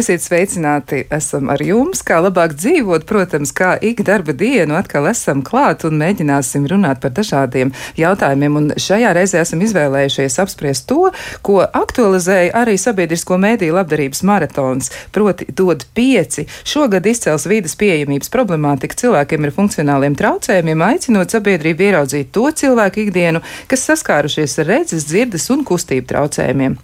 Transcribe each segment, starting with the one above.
Esiet sveicināti, esam ar jums. Kā labāk dzīvot, protams, kā ik darba dienu atkal esam klāt un mēģināsim runāt par dažādiem jautājumiem. Un šajā reizē esam izvēlējušies apspriest to, ko aktualizēja arī sabiedrisko mēdīju labdarības maratons, proti dod pieci. Šogad izcels vīdas pieejamības problemātika cilvēkiem ar funkcionāliem traucējumiem, aicinot sabiedrību ieraudzīt to cilvēku ikdienu, kas saskārušies ar redzes, dzirdes un kustību traucējumiem.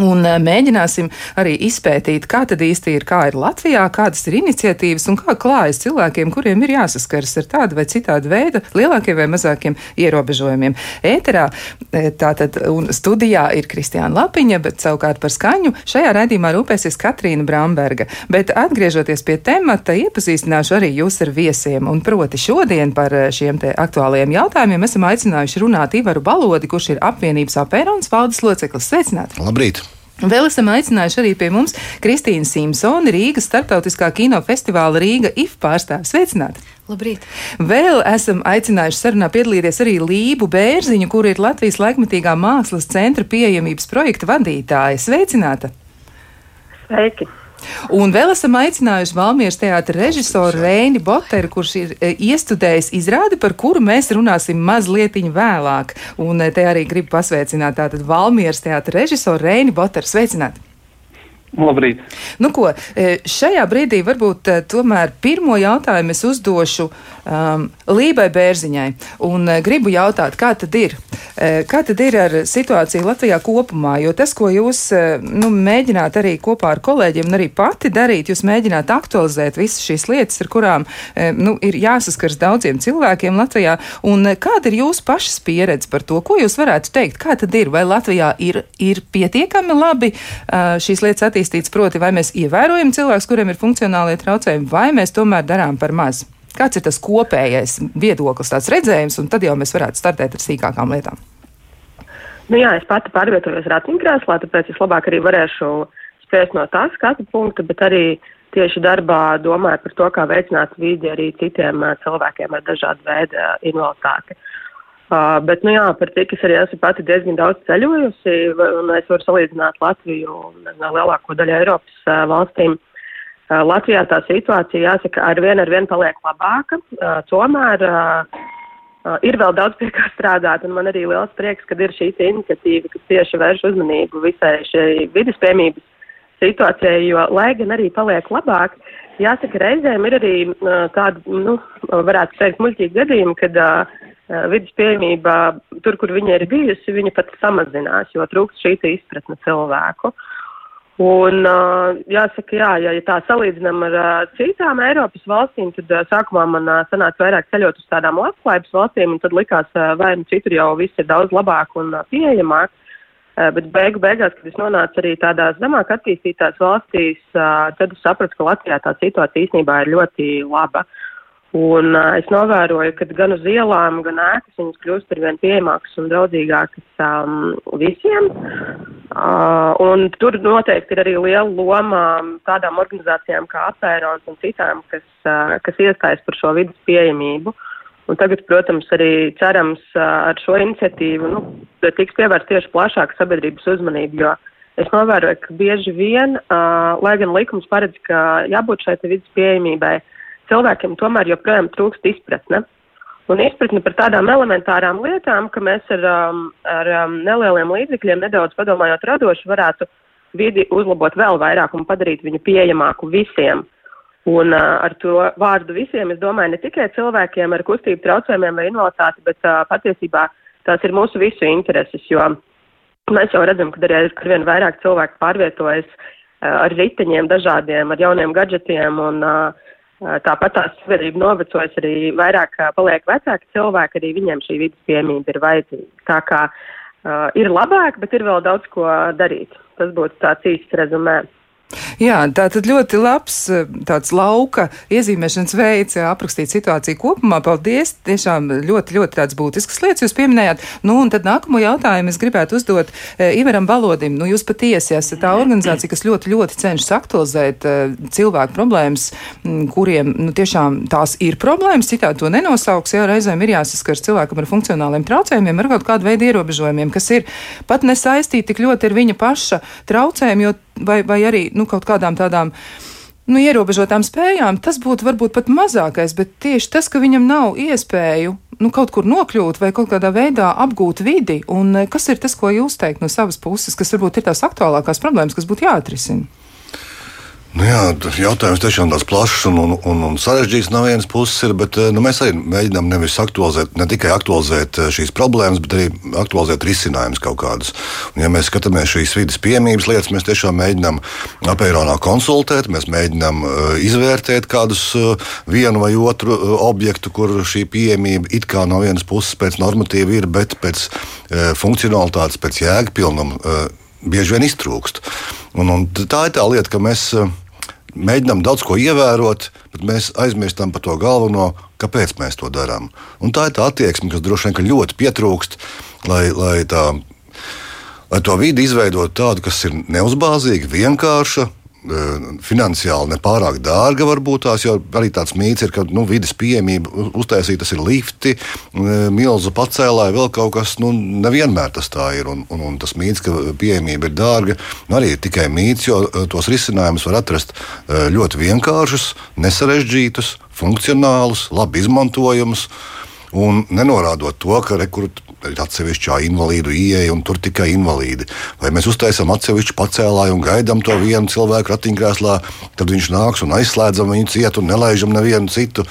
Un uh, mēģināsim arī izpētīt, kā tad īsti ir, kā ir Latvijā, kādas ir iniciatīvas un kā klājas cilvēkiem, kuriem ir jāsaskaras ar tādu vai citādu veidu lielākiem vai mazākiem ierobežojumiem. Ēterā e, tātad un studijā ir Kristiāna Lapiņa, bet savukārt par skaņu šajā raidījumā rūpēsies Katrīna Bramberga. Bet atgriežoties pie temata, iepazīstināšu arī jūs ar viesiem. Un proti šodien par e, šiem te aktuālajiem jautājumiem esam aicinājuši runāt Ivaru Balodi, kurš ir apvienības apērons valdes loceklis. Sveicināti! Labrīt! Vēl esam aicinājuši arī pie mums Kristīnu Simpsoni, Rīgas starptautiskā kinofestivāla Rīga IF pārstāvis. Sveicināti! Labrīt! Vēl esam aicinājuši sarunā piedalīties arī Lību Bērziņu, kur ir Latvijas laikmatīgā mākslas centra pieejamības projekta vadītāja. Sveicināta! Sveiki! Un vēl esam aicinājuši Valmieras teātra režisoru Rēni Boteru, kurš ir e, iestudējis izrādi, par kuru mēs runāsim mazliet vēlāk. Un e, te arī gribu pasveicināt tātad Valmieras teātra režisoru Rēni Boteru. Sveicināti! Labrīt. Nu, ko, e, šajā brīdī varbūt tomēr pirmo jautājumu es uzdošu um, Lībai Bērziņai. Un uh, gribu jautāt, kā tad ir? Uh, kā tad ir ar situāciju Latvijā kopumā? Jo tas, ko jūs uh, nu, mēģināt arī kopā ar kolēģiem un arī pati darīt, jūs mēģināt aktualizēt visas šīs lietas, ar kurām uh, nu, ir jāsaskars daudziem cilvēkiem Latvijā. Un uh, kāda ir jūsu pašas pieredze par to? Ko jūs varētu teikt? Kā tad ir? Vai Latvijā ir, ir pietiekami labi uh, šīs lietas attīstītas? Proti, vai mēs ievērojam cilvēkus, kuriem ir funkcionālie traucējumi, vai mēs tomēr darām par maz? Kāds ir tas kopējais viedoklis, tāds redzējums, un tad jau mēs varētu startēt ar sīkākām lietām? Nu jā, es pati pārvietojos ratiņkrēslā, tāpēc es labāk arī varēšu spriest no tā skatu punkta, bet arī tieši darbā domāju par to, kā veicināt vidi arī citiem cilvēkiem ar dažādu veidu invaliditāti. Uh, bet, nu jā, par cik es arī esmu pati diezgan daudz ceļojusi, un es varu salīdzināt Latviju un lielāko daļu Eiropas uh, valstīm. Uh, Latvijā tā situācija, jāsaka, ar vienu ar vienu paliek labāka. Tomēr ir vēl daudz pie kā strādāt, un man arī liels prieks, ka ir šī iniciatīva, kas tieši vērš uzmanību visai šai vidas piemības situācijai, jo, lai gan arī paliek labāk, jāsaka, reizēm ir arī tādi, nu, varētu teikt, muļķīgi gadījumi, kad uh, vidas pieejamība tur, kur viņa ir bijusi, viņa pat samazinās, jo trūkst šī izpratne cilvēku. Uh, Un, uh, jāsaka, jā, ja, ja tā salīdzinām ar uh, citām Eiropas valstīm, tad uh, sākumā man uh, sanāca vairāk ceļot uz tādām labklājības valstīm, un tad likās, uh, vai nu citur jau viss ir daudz labāk un uh, pieejamāk. Uh, bet beigu beigās, kad es nonācu arī tādās zemāk attīstītās valstīs, uh, tad es sapratu, ka Latvijā tā situācija īstenībā ir ļoti laba. Uh, Un uh, es novēroju, ka gan uz ielām, gan ēkas viņas kļūst ar vien pieejamākas un draudzīgākas um, visiem. Uh, un tur noteikti ir arī liela loma tādām organizācijām kā Apērons un citām, kas, uh, kas iestājas par šo vidas pieejamību. Un tagad, protams, arī cerams uh, ar šo iniciatīvu nu, tiks pievērst tieši plašāka sabiedrības uzmanība, jo es novēroju, ka bieži vien, uh, lai gan likums paredz, ka jābūt šai vidas pieejamībai, uh, cilvēkiem tomēr joprojām trūkst izpratne. Un izpratne par tādām elementārām lietām, ka mēs ar, um, ar um, nelieliem līdzekļiem, nedaudz padomājot radoši, varētu vidi uzlabot vēl vairāk un padarīt viņu pieejamāku visiem. Un uh, ar to vārdu visiem es domāju ne tikai cilvēkiem ar kustību traucējumiem vai invaliditāti, bet uh, patiesībā tās ir mūsu visu intereses, jo mēs jau redzam, ka arī ar vien vairāk cilvēku pārvietojas uh, ar riteņiem dažādiem, ar jauniem gadžetiem un uh, Tāpat tās sabiedrība novecojas arī vairāk paliek vecāki cilvēki, arī viņiem šī vidas piemība ir vajadzīga. Tā kā uh, ir labāk, bet ir vēl daudz ko darīt. Tas būtu tāds īsts rezumē. Jā, tā tad ļoti labs eh, tāds lauka iezīmēšanas veids, aprakstīt situāciju kopumā. Paldies! Tiešām ļoti, ļoti tāds būtisks lietas jūs pieminējāt. Nu, un tad nākamo jautājumu es gribētu uzdot e, Ivaram Balodim. Nu, jūs patiesi esat tā organizācija, kas ļoti, ļoti cenšas aktualizēt e, cilvēku problēmas, m, kuriem nu, tiešām tās ir problēmas, citādi to nenosauks. Jā, reizēm ir jāsaskars cilvēkam ar funkcionāliem traucējumiem, ar kaut kādu veidu ierobežojumiem, kas ir pat nesaistīti tik ļoti ar viņa paša traucējumu, jo vai, vai arī nu, kaut kādām tādām. Nu, ierobežotām spējām tas būtu varbūt pat mazākais, bet tieši tas, ka viņam nav iespēju nu, kaut kur nokļūt vai kaut kādā veidā apgūt vidi, un eh, kas ir tas, ko jūs teikt no savas puses, kas varbūt ir tās aktuālākās problēmas, kas būtu jāatrisina? Nu jā, jautājums tiešām tāds plašs un, un, un, un sarežģīts no vienas puses, ir, bet nu, mēs arī mēģinām nevis aktualizēt, ne tikai aktualizēt eh, šīs problēmas, bet arī aktualizēt risinājumus kaut kādus. Un, ja mēs skatāmies šīs vidas piemības lietas, mēs tiešām mēģinām apēronā konsultēt, mēs mēģinām uh, izvērtēt kādus uh, vienu vai otru uh, objektu, kur šī pieejamība it kā no vienas puses pēc normatīva ir, bet pēc funkcionalitātes, pēc jēgpilnuma bieži vien iztrūkst. Un, un tā ir tā lieta, ka mēs. Mēģinām daudz ko ievērot, bet mēs aizmirstam par to galveno, kāpēc mēs to darām. Un tā ir tā attieksme, kas droši vien ļoti pietrūkst, lai, lai, tā, lai to vidi izveidotu tādu, kas ir neuzbāzīga, vienkārša finansiāli nepārāk dārga varbūt tās, jo arī tāds mīts ir, ka nu, vidas pieejamība uztaisīt, tas ir lifti, milzu pacēlāji, vēl kaut kas, nu, nevienmēr tas tā ir. Un, un, un tas mīts, ka pieejamība ir dārga, nu, arī ir tikai mīts, jo tos risinājumus var atrast ļoti vienkāršus, nesarežģītus, funkcionālus, labi izmantojumus. Un nenorādot to, ka rekrut ir atsevišķā invalīdu ieeja un tur tikai invalīdi. Vai mēs uztaisām atsevišķu pacēlāju un gaidām to vienu cilvēku ratiņkrēslā, tad viņš nāks un aizslēdzam viņu cietu un nelaižam nevienu citu.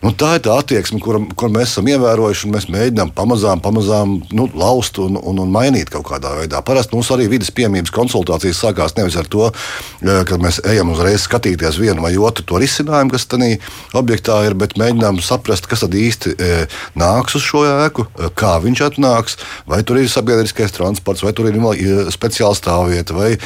Nu, tā ir tā attieksme, kur, kur mēs esam ievērojuši, un mēs mēģinām pamazām, pamazām nu, laust un, un, un mainīt kaut kādā veidā. Parasti mums arī vidas piemības konsultācijas sākās nevis ar to, eh, ka mēs ejam uzreiz skatīties vienu vai otru to risinājumu, kas tajā objektā ir, bet mēģinām saprast, kas tad īsti e, nāks uz šo ēku, eh, kā viņš atnāks, vai tur ir sabiedriskais transports, vai tur ir speciāla stāvvieta. Vai,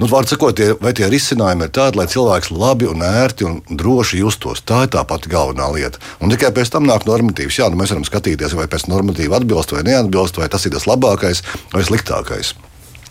Nu, Vārds sakot, tie, vai tie risinājumi ir tādi, lai cilvēks labi un ērti un droši justos. Tā ir tā pati galvenā lieta. Un tikai pēc tam nāk normatīvs. Jā, nu mēs varam skatīties, vai pēc normatīva atbilst vai neatbilst, vai tas ir tas labākais vai sliktākais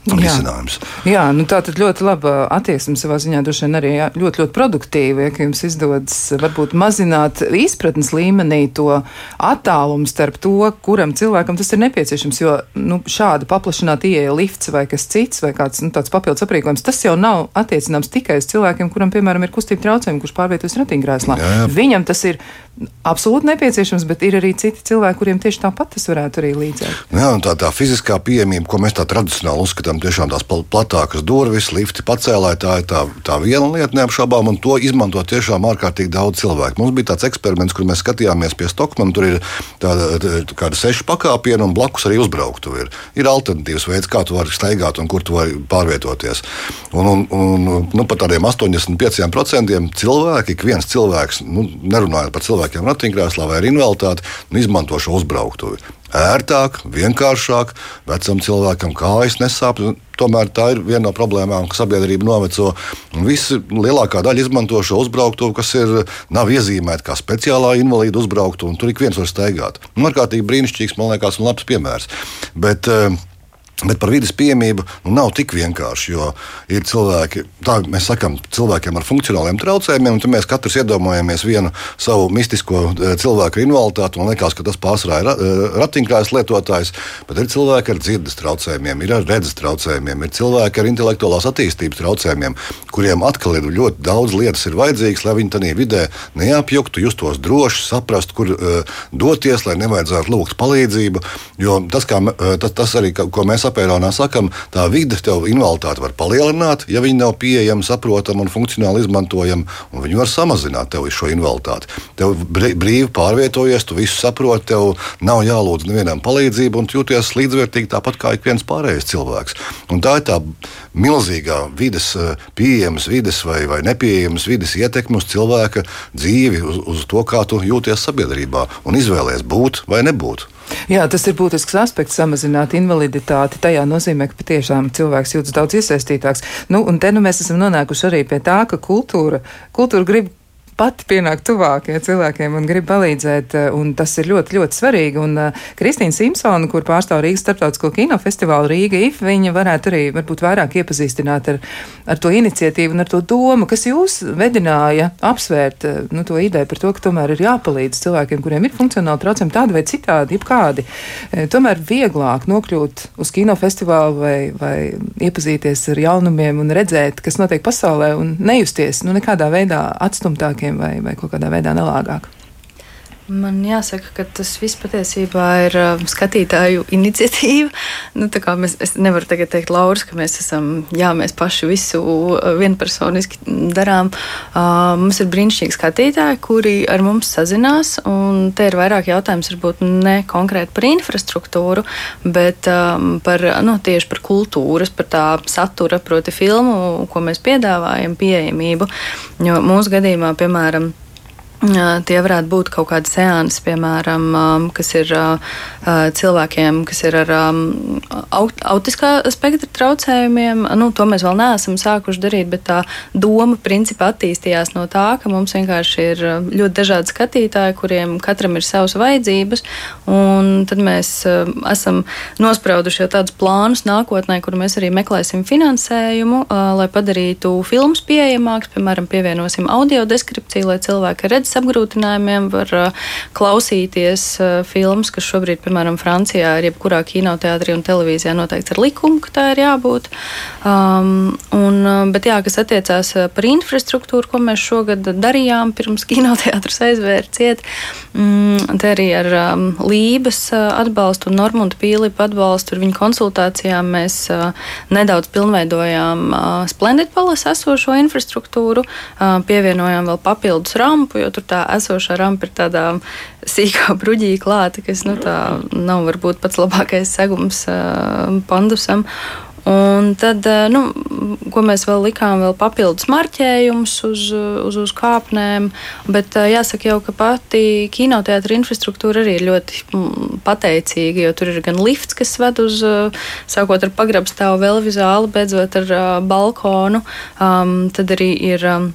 risinājums. Jā, jā nu tā tad ļoti laba attieksme savā ziņā, droši vien arī jā, ļoti, ļoti produktīva, ja jums izdodas varbūt mazināt izpratnes līmenī to attālumu starp to, kuram cilvēkam tas ir nepieciešams, jo nu, šāda paplašināta ieeja lifts vai kas cits vai kāds nu, tāds papildus aprīkojums, tas jau nav attiecināms tikai uz cilvēkiem, kuram, piemēram, ir kustība traucējumi, kurš pārvietojas ratiņkrēslā. Viņam tas ir absolūti nepieciešams, bet ir arī citi cilvēki, kuriem tieši tāpat tas varētu arī līdzēt. Jā, tā, tā fiziskā pieejamība, ko mēs tā tradicionāli uzskatām, tiešām tās platākas durvis, lifti pacēlāji, tā ir tā, tā viena lieta neapšaubām, un to izmanto tiešām ārkārtīgi daudz cilvēku. Mums bija tāds eksperiments, kur mēs skatījāmies pie Stokmana, tur ir tāda kāda sešu pakāpiena un blakus arī uzbrauktu. Ir, ir alternatīvs veids, kā tu vari staigāt un kur tu vari pārvietoties. Un, un, un nu, pat tādiem 85% cilvēki, ik viens cilvēks, nu, nerunājot par cilvēkiem ratiņkrēslā vai invaliditāti nu, izmanto šo uzbrauktuvi. Ērtāk, vienkāršāk, vecam cilvēkam kājas nesāp. Tomēr tā ir viena no problēmām, ka sabiedrība noveco. Visi lielākā daļa izmanto šo uzbrauktuvi, kas ir, nav iezīmēta kā speciālā invalīda uzbrauktuve, un tur ik viens var staigāt. Nu, ārkārtīgi brīnišķīgs, man liekas, un labs piemērs. Bet, uh, Bet par vidas piemību nu, nav tik vienkārši, jo ir cilvēki, tā mēs sakām, cilvēkiem ar funkcionāliem traucējumiem, un mēs katrs iedomājamies vienu savu mistisko e, cilvēku invaliditāti. Man liekas, ka tas pārsvarā ir e, ratiņkrēsla lietotājs, bet ir cilvēki ar dzirdes traucējumiem, ir ar redzes traucējumiem, ir cilvēki ar intelektuālās attīstības traucējumiem, kuriem atkal ir ļoti daudz lietas vajadzīgas, lai viņi tajā vidē neapjuktu, justos droši, saprastu, kur uh, doties, lai nevajadzētu lūgt palīdzību. Jo tas, kā, uh, tas, tas arī, ko mēs apēronā sakam, tā vide tev invaliditāti var palielināt, ja viņi nav pieejami, saprotami un funkcionāli izmantojami, un viņi var samazināt tev šo invaliditāti. Tev brīvi pārvietojies, tu visu saproti, tev nav jālūdz nevienam palīdzību, un tu jūties līdzvērtīgi tāpat kā ik viens pārējais cilvēks. Un tā ir tā milzīgā vides, eh, pieejamas vides vai, vai nepieejamas vides ietekme uz cilvēka dzīvi, uz, uz to, kā tu jūties sabiedrībā un izvēlēties būt vai nebūt. Jā, tas ir būtisks aspekts samazināt invaliditāti. Tajā nozīmē, ka patiešām cilvēks jūtas daudz iesaistītāks. Nu, un te nu mēs esam nonākuši arī pie tā, ka kultūra, kultūra grib pati pienāk tuvāk ja, cilvēkiem un grib palīdzēt. Eh, un tas ir ļoti, ļoti svarīgi. Un uh, Kristīna Simpsona, kur pārstāv Rīgas starptautisko kinofestivālu Rīga IF, viņa varētu arī varbūt vairāk iepazīstināt ar, ar to iniciatīvu un ar to domu, kas jūs vedināja apsvērt uh, nu, to ideju par to, ka tomēr ir jāpalīdz cilvēkiem, kuriem ir funkcionāli traucējumi tādi vai citādi, jebkādi. Tomēr vieglāk nokļūt uz kinofestivālu vai, vai iepazīties ar jaunumiem un redzēt, kas notiek pasaulē un nejusties nu, nekādā veidā atstumtāk cilvēkiem vai, vai kaut kādā veidā nelāgāk? Man jāsaka, ka tas viss patiesībā ir uh, skatītāju iniciatīva. Nu, mēs, es nevaru tagad teikt, Lauris, ka mēs esam, jā, mēs paši visu uh, vienpersoniski darām. Uh, mums ir brīnišķīgi skatītāji, kuri ar mums sazinās. Te ir vairāk jautājums, varbūt ne konkrēti par infrastruktūru, bet um, par, nu, tieši par kultūras, par tā satura, proti, filmu, ko mēs piedāvājam, pieejamību. Jo mūsu gadījumā, piemēram, Tie varētu būt kaut kādi seansi, piemēram, kas ir cilvēkiem, kas ir ar autiskā spektra traucējumiem. Nu, to mēs vēl neesam sākuši darīt, bet tā doma principā attīstījās no tā, ka mums vienkārši ir ļoti dažādi skatītāji, kuriem katram ir savas vajadzības. Tad mēs esam nosprauduši jau tādus plānus nākotnē, kur mēs arī meklēsim finansējumu, lai padarītu filmas pieejamākas, piemēram, pievienosim audio deskripciju, lai cilvēki redz pieredzes apgrūtinājumiem var uh, klausīties uh, filmas, kas šobrīd, piemēram, Francijā ir jebkurā kinoteātrī un televīzijā noteikts ar likumu, ka tā ir jābūt. Um, un, uh, bet jā, kas attiecās par infrastruktūru, ko mēs šogad darījām pirms kinoteātris aizvēra ciet, mm, te arī ar um, Lības atbalstu un Normunda Pīlipa atbalstu ar viņu konsultācijām mēs uh, nedaudz pilnveidojām uh, Splendid Palace esošo infrastruktūru, uh, pievienojām vēl papildus rampu, jo tur tur tā esošā rampa ir tādā sīkā bruģī klāta, kas nu, nav varbūt pats labākais segums pandusam. Un tad, nu, ko mēs vēl likām, vēl papildus marķējumus uz, uz, uz kāpnēm. Bet jāsaka, jau, ka pati kinoteātra infrastruktūra arī ir ļoti pateicīga, jo tur ir gan lifts, kas ved uz, sākot ar pagrabstāvu, vēl vizāli, beidzot ar balkonu. Um, tad arī ir. Um,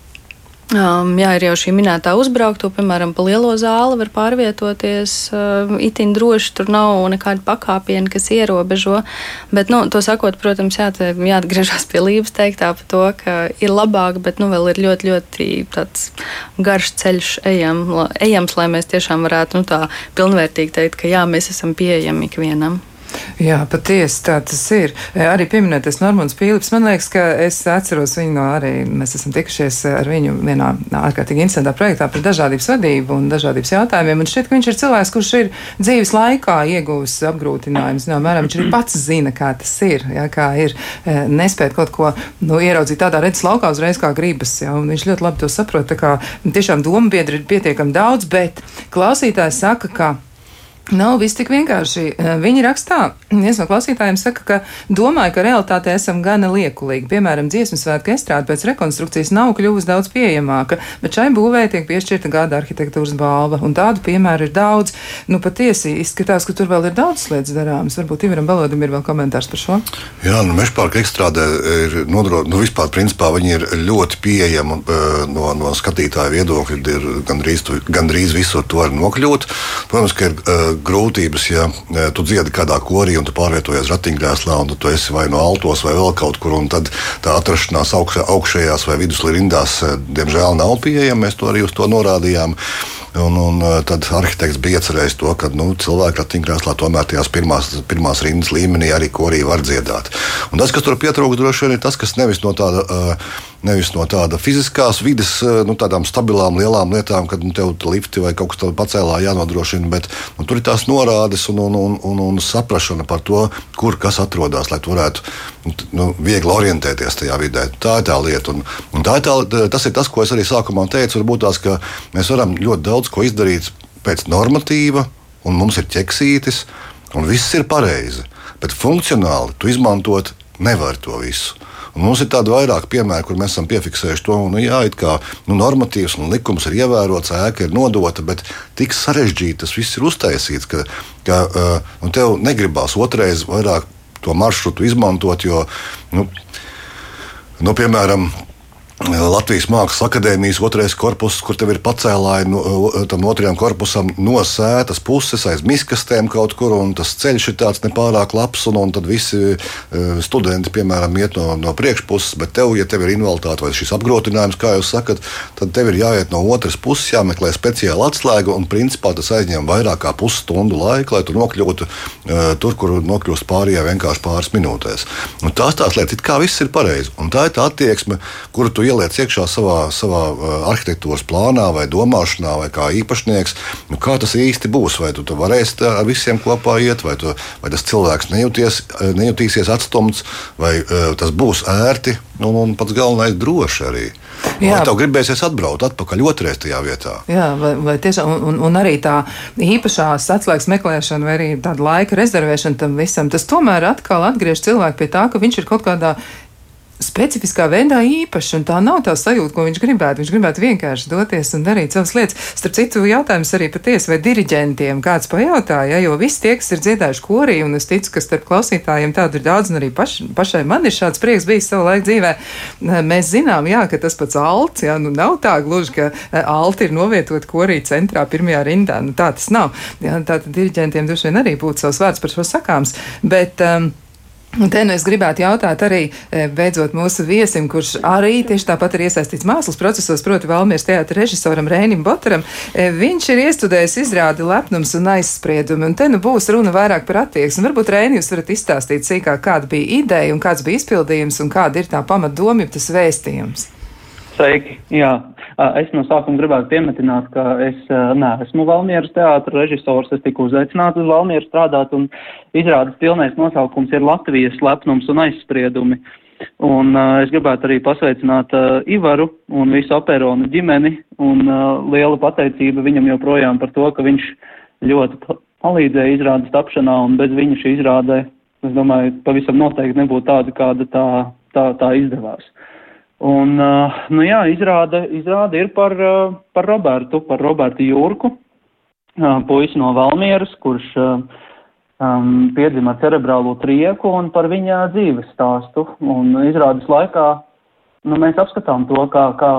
Um, jā, ir jau šī minētā uzbraukto, piemēram, pa lielo zāli var pārvietoties uh, itin droši. Tur nav nekāda pakāpiena, kas ierobežo. Bet, nu, to sakot, protams, jā, jāatgriežas pie Lībijas teiktā par to, ka ir labāk, bet nu, vēl ir ļoti, ļoti garš ceļš ejam, ejams, lai mēs tiešām varētu nu, tā pilnvērtīgi teikt, ka jā, mēs esam pieejami ikvienam. Jā, patiesi tā tas ir. E, arī pieminētais Normons Pīlips, man liekas, ka es atceros viņu no arī, mēs esam tikušies ar viņu vienā ārkārtīgi interesantā projektā par dažādības vadību un dažādības jautājumiem, un šķiet, ka viņš ir cilvēks, kurš ir dzīves laikā ieguvis apgrūtinājumus, no mēram viņš arī pats zina, kā tas ir, jā, kā ir e, nespēt kaut ko, nu, ieraudzīt tādā redzes laukā uzreiz kā gribas, jā, un viņš ļoti labi to saprot, tā kā tiešām doma biedri ir pietiekami daudz, bet klausītājs saka, ka Nav viss tik vienkārši. Eh, viņi rakstā, viens no klausītājiem saka, ka domāju, ka realitātē esam gana liekulīgi. Piemēram, dziesmu svētku estrāde pēc rekonstrukcijas nav kļuvusi daudz pieejamāka, bet šai būvē tiek piešķirta gada arhitektūras balva, un tādu piemēru ir daudz. Nu, patiesi izskatās, ka tur vēl ir daudz lietas darāmas. Varbūt Ivaram Balodam ir vēl komentārs par šo. Jā, nu, mežparka ekstrādē ir nodrošināta, nu, vispār principā viņi ir ļoti pieejami eh, no, no skatītāja viedokļa. Ir gandrīz, gandrīz visur to var nokļūt. Protams, ka ir uh, grūtības, ja tu dziedi kādā korī un tu pārvietojies ratiņkrēslā, un tu esi vai no altos vai vēl kaut kur, un tad tā atrašanās augšējās vai viduslīdās, eh, diemžēl, nav pieejama. Mēs to arī uz to norādījām. Un, un tad arhitekts bija iecerējis to, ka nu, cilvēki ratiņkrēslā tomēr tajās pirmās, pirmās rindas līmenī arī korī var dziedāt. Un tas, kas tur pietrūkst, droši vien ir tas, kas nevis no tāda. Nevis no tāda fiziskās vidas, nu, tādām stabilām, lielām lietām, kad nu, tev lifti vai kaut kas tāds pacēlā jānodrošina, bet nu, tur ir tās norādes un, un, un, un, un saprašana par to, kur kas atrodas, lai varētu nu, viegli orientēties tajā vidē. Tā ir tā lieta. Un, un tā ir tā, tas ir tas, ko es arī sākumā teicu. Varbūt tās, ka mēs varam ļoti daudz ko izdarīt pēc normatīva, un mums ir ķeksītis, un viss ir pareizi. Bet funkcionāli tu izmantot nevari to visu. Un mums ir tādi vairāk piemēri, kur mēs esam piefiksējuši to, nu, jā, kā nu, normatīvs un likums ir ievērots, ēka ir nodota, bet tik sarežģīti tas viss ir uztaisīts, ka, ka uh, tev negribās otrais vairāk to maršrutu izmantot, jo, nu, nu piemēram, Latvijas Mākslas akadēmijas otrais korpus, kur tev ir pacēlāji no, tam otrajam korpusam no sētas puses aiz miskastēm kaut kur, un tas ceļš ir tāds nepārāk labs, un, un tad visi e, studenti, piemēram, iet no, no priekšpuses, bet tev, ja tev ir invaliditāte vai šis apgrūtinājums, kā jūs sakat, tad tev ir jāiet no otras puses, jāmeklē speciāla atslēga, un principā tas aizņem vairāk kā pusstundu laika, lai tu nokļūtu uh, tur, kur nokļūst pārējā vienkārši pāris minūtēs. Un tās tās lietas, it kā viss ir pareizi, un tā ir tā attieksme, kuru tu ieliec iekšā savā, savā uh, arhitektūras plānā vai domāšanā, vai kā īpašnieks, nu, kā tas īsti būs. Vai tu, tu varēsi ar visiem kopā iet, vai, tu, vai tas cilvēks nejūties, uh, nejutīsies atstumts, vai uh, tas būs ērti nu, un pats galvenais droši arī. Jā, tev gribēsies atbraukt atpakaļ otrajā tajā vietā. Jā, vai, vai tiešām, un, un, un arī tā īpašās atslēgas meklēšana, vai arī tāda laika rezervēšana tam visam, tas tomēr atkal atgriež cilvēku pie tā, ka viņš ir kaut kādā specifiskā veidā īpašs, un tā nav tā sajūta, ko viņš gribētu. Viņš gribētu vienkārši doties un darīt savas lietas. Starp citu, jautājums arī patiesi, vai diriģentiem kāds pajautāja, jo visi tie, kas ir dziedājuši korī, un es ticu, ka starp klausītājiem tādu ir daudz, un arī paš, pašai man ir šāds prieks bijis savu laiku dzīvē. Mēs zinām, jā, ka tas pats alts, jā, nu nav tā gluži, ka e, alti ir novietot korī centrā pirmajā rindā. Nu, tā tas nav. Jā, tātad diriģentiem droši vien arī būtu savs vārds par šo sakāms. Bet, um, Un te nu es gribētu jautāt arī, e, beidzot, mūsu viesim, kurš arī tieši tāpat ir iesaistīts mākslas procesos, proti, Valmieras teātra režisoram Rēnim Botaram. E, viņš ir iestudējis izrādi lepnums un aizspriedumi, un te nu būs runa vairāk par attieksmi. Varbūt Rēni jūs varat izstāstīt sīkāk, kāda bija ideja un kāds bija izpildījums un kāda ir tā pamatdoma, tas vēstījums. Sveiki! Jā, es no sākuma gribētu piemetināt, ka es neesmu Valmieras teātra režisors. Es tiku uzaicināts uz Valmieru strādāt, un izrādes pilnais nosaukums ir Latvijas lepnums un aizspriedumi. Un uh, es gribētu arī pasveicināt uh, Ivaru un visu operonu ģimeni, un uh, liela pateicība viņam joprojām par to, ka viņš ļoti palīdzēja izrādes tapšanā, un bez viņa šī izrāde, es domāju, pavisam noteikti nebūtu tāda, kāda tā, tā, tā izdevās. Un, nu jā, izrāde, izrāde ir par, par Robertu, par Robertu Jūrku, puisi no Valmieras, kurš um, piedzima cerebrālo trieku un par viņa dzīves stāstu. Un izrādes laikā nu, mēs apskatām to, kā, kā,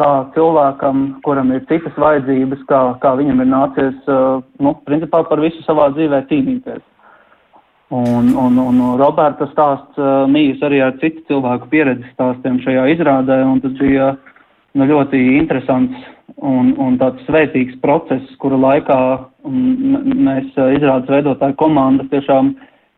kā cilvēkam, kuram ir citas vajadzības, kā, kā viņam ir nācies, uh, nu, principā par visu savā dzīvē cīnīties. Un, un, un Roberta stāsts uh, mīs arī ar citu cilvēku pieredzes stāstiem šajā izrādē, un tas bija nu, ļoti interesants un, un tāds svētīgs process, kura laikā mēs uh, izrādes veidotāju komanda tiešām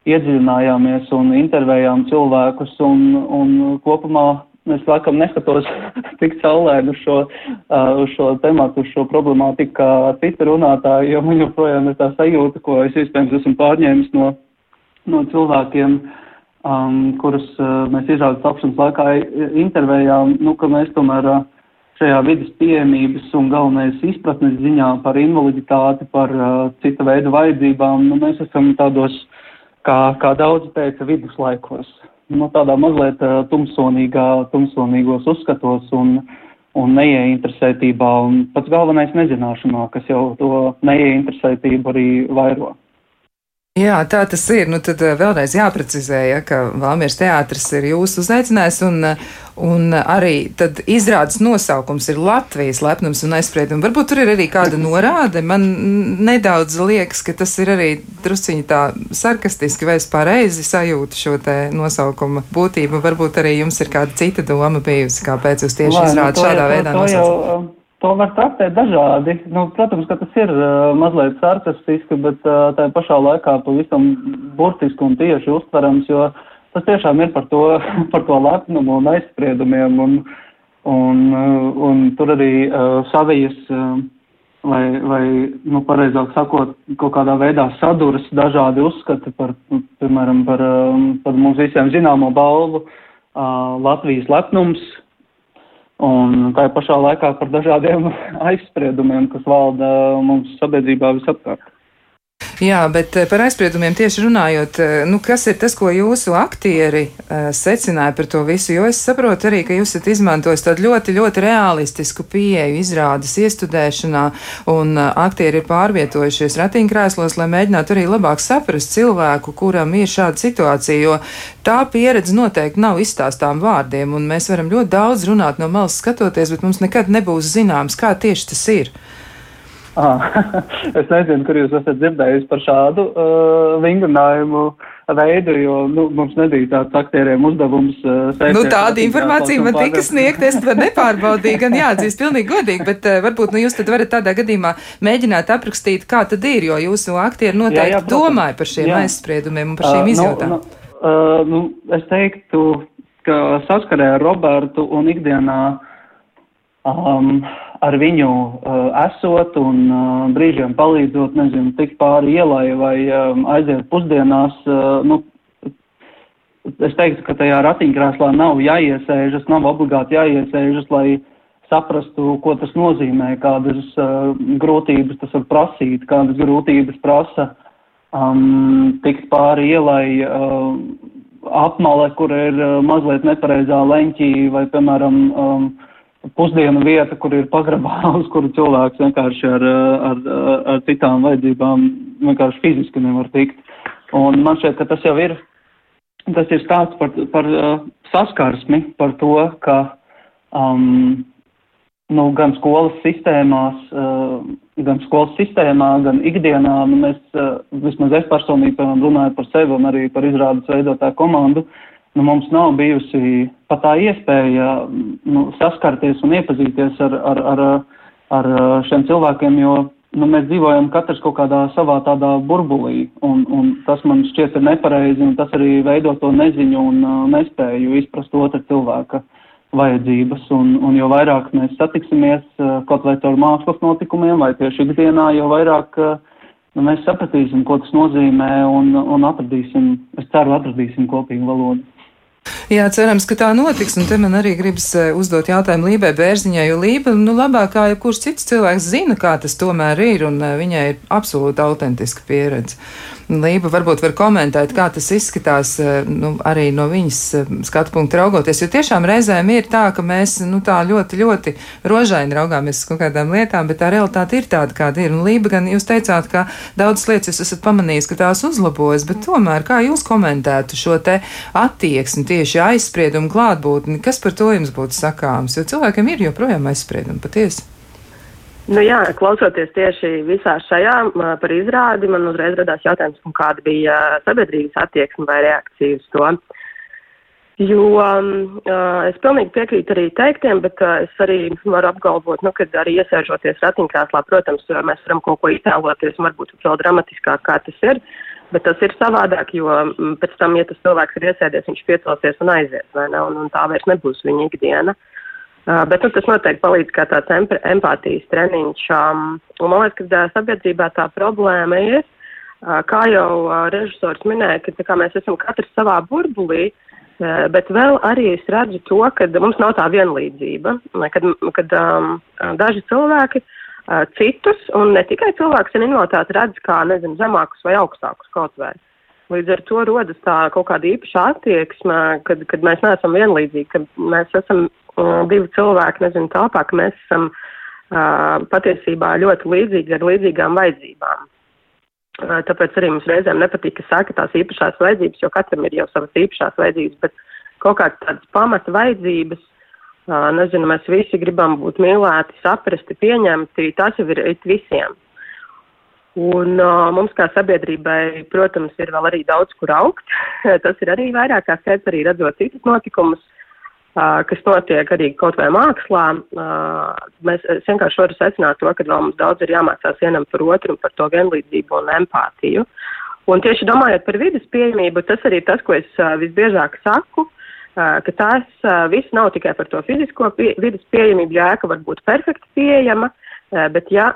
iedziļinājāmies un intervējām cilvēkus, un, un kopumā es laikam neskatos tik caurlēni uz šo, uh, uz šo tematu, uz šo problemātiku kā citi runātāji, jo man joprojām ir tā sajūta, ko es iespējams esmu pārņēmis no no cilvēkiem, um, kurus uh, mēs izrādes tapšanas laikā intervējām, nu, ka mēs tomēr uh, šajā vidas pieejamības un galvenais izpratnes ziņā par invaliditāti, par uh, cita veida vajadzībām, nu, mēs esam tādos, kā, kā daudzi teica, viduslaikos. Nu, tādā mazliet uh, tumsonīgā, tumsonīgos uzskatos un, un neieinteresētībā, un pats galvenais nezināšanā, kas jau to neieinteresētību arī vairo. Jā, tā tas ir. Nu, tad eh, vēlreiz jāprecizē, ja, ka Valmieras teātris ir jūsu uzaicinājums, un, un arī izrādes nosaukums ir Latvijas lepnums un aizspriedumi. Varbūt tur ir arī kāda norāde. Man nedaudz liekas, ka tas ir arī drusciņi tā sarkastiski, vai es pareizi sajūtu šo te nosaukumu būtību. Varbūt arī jums ir kāda cita doma bijusi, kāpēc jūs tieši nu, šādā veidā nosaukumu. To var traktēt dažādi. Nu, protams, ka tas ir uh, mazliet sarkastiski, bet uh, tā pašā laikā pavisam burtiski un tieši uztverams, jo tas tiešām ir par to, par to lepnumu un aizspriedumiem, un, un, uh, un tur arī uh, savijas, uh, vai, vai, nu, pareizāk sakot, kaut kādā veidā saduras dažādi uzskati par, nu, piemēram, par, um, par mums visiem zināmo balvu uh, Latvijas lepnums un tā pašā laikā par dažādiem aizspriedumiem, kas valda mums sabiedrībā visapkārt. Jā, bet eh, par aizspriedumiem tieši runājot, eh, nu, kas ir tas, ko jūsu aktieri uh, secināja par to visu? Jo es saprotu arī, ka jūs esat izmantojis tādu ļoti, ļoti realistisku pieeju izrādes iestudēšanā, un uh, aktieri ir pārvietojušies ratiņkrēslos, lai mēģinātu arī labāk saprast cilvēku, kuram ir šāda situācija, jo tā pieredze noteikti nav izstāstām vārdiem, un mēs varam ļoti daudz runāt no malas skatoties, bet mums nekad nebūs zināms, kā tieši tas ir. Ah, es nezinu, kur jūs esat dzirdējis par šādu uh, vingrinājumu veidu, jo nu, mums nebija tāds aktieriem uzdevums. Uh, nu, tāda informācija man tika sniegta, es to nepārbaudīju, gan jāatzīst pilnīgi godīgi, bet uh, varbūt nu, jūs tad varat tādā gadījumā mēģināt aprakstīt, kā tad ir, jo jūsu aktieri noteikti jā, jā, domāja par šiem jā. aizspriedumiem un par šīm uh, izjūtām. Nu, nu, uh, nu, es teiktu, ka saskarē ar Robertu un ikdienā um, ar viņu uh, esot un uh, brīžiem palīdzot, nezinu, tikt pāri ielai vai um, aiziet pusdienās, uh, nu, es teiktu, ka tajā ratiņkrēslā nav jāiesēžas, nav obligāti jāiesēžas, lai saprastu, ko tas nozīmē, kādas uh, grūtības tas var prasīt, kādas grūtības prasa um, tikt pāri ielai. Uh, apmale, kur ir uh, mazliet nepareizā leņķī vai, piemēram, um, pusdienu vieta, kur ir pagrabā, uz kuru cilvēks vienkārši ar, ar, ar citām vajadzībām vienkārši fiziski nevar tikt. Un man šķiet, ka tas jau ir, tas ir stāsts par, par uh, saskarsmi, par to, ka um, nu, gan skolas sistēmās, uh, gan skolas sistēmā, gan ikdienā, nu, mēs, uh, vismaz es personīgi, piemēram, runāju par sevi un arī par izrādes veidotāju komandu, nu, mums nav bijusi pat tā iespēja nu, saskarties un iepazīties ar, ar, ar, ar šiem cilvēkiem, jo nu, mēs dzīvojam katrs kaut kādā savā tādā burbulī, un, un tas man šķiet ir nepareizi, un tas arī veido to neziņu un uh, nespēju izprast otra cilvēka vajadzības, un, un jo vairāk mēs satiksimies uh, kaut vai caur mākslas notikumiem vai tieši ikdienā, jo vairāk uh, nu, mēs sapratīsim, ko tas nozīmē, un, un atradīsim, es ceru, atradīsim kopīgu valodu. Jā, cerams, ka tā notiks. Un te man arī gribas eh, uzdot jautājumu Lībai Bērziņai, jo Lība, nu, labāk kā jebkurš cits cilvēks zina, kā tas tomēr ir, un eh, viņai ir absolūti autentiska pieredze. Lība varbūt var komentēt, kā tas izskatās eh, nu, arī no viņas eh, skatu punkta raugoties. Jo tiešām reizēm ir tā, ka mēs nu, tā ļoti, ļoti rožaini raugāmies uz kaut kādām lietām, bet tā realitāte ir tāda, kāda ir. Un Lība, gan jūs teicāt, ka daudzas lietas jūs esat pamanījis, ka tās uzlabojas, bet tomēr kā jūs komentētu šo te attieksmi tieši aizspriedumu klātbūtni, kas par to jums būtu sakāms? Jo cilvēkiem ir joprojām aizspriedumi patiesi. Nu jā, klausoties tieši visā šajā par izrādi, man uzreiz radās jautājums, kāda bija sabiedrības attieksme vai reakcija uz to. Jo um, es pilnīgi piekrītu arī teiktiem, bet uh, es arī varu apgalvot, nu, ka arī iesēžoties ratiņkrēslā, protams, mēs varam kaut ko iztēloties, varbūt vēl dramatiskāk, kā tas ir, bet tas ir savādāk, jo pēc tam, ja tas cilvēks ir iesēdies, viņš piecelsies un aizies, vai ne, un, un tā vairs nebūs viņa ikdiena. Uh, bet nu, tas noteikti palīdz kā tāds empātijas treniņš. Un man liekas, ka sabiedrībā tā problēma ir, kā jau režisors minēja, ka mēs esam katrs savā burbulī, bet vēl arī es redzu to, ka mums nav tā vienlīdzība, kad, kad um, daži cilvēki uh, citus, un ne tikai cilvēks ar invaliditāti redz kā, nezinu, zemākus vai augstākus kaut vai. Līdz ar to rodas tā kaut kāda īpaša attieksme, kad, kad mēs neesam vienlīdzīgi, kad mēs esam divi cilvēki, nezinu, telpā, ka mēs esam uh, patiesībā ļoti līdzīgi ar līdzīgām vajadzībām. Uh, tāpēc arī mums reizēm nepatīk, ka saka tās īpašās vajadzības, jo katram ir jau savas īpašās vajadzības, bet kaut kādas tādas pamata vajadzības, uh, nezinu, mēs visi gribam būt mīlēti, saprasti, pieņemti, tas jau ir it visiem. Un uh, mums kā sabiedrībai, protams, ir vēl arī daudz, kur augt. Tas ir arī vairāk kā skaidrs, arī redzot citus notikumus kas notiek arī kaut vai mākslā, mēs vienkārši varam secināt to, ka vēl mums daudz ir jāmācās vienam par otru un par to vienlīdzību un empātiju. Un tieši domājot par vidas pieejamību, tas arī ir tas, ko es visbiežāk saku, ka tās viss nav tikai par to fizisko pie, vidas pieejamību, jo ēka var būt perfekti pieejama, bet ja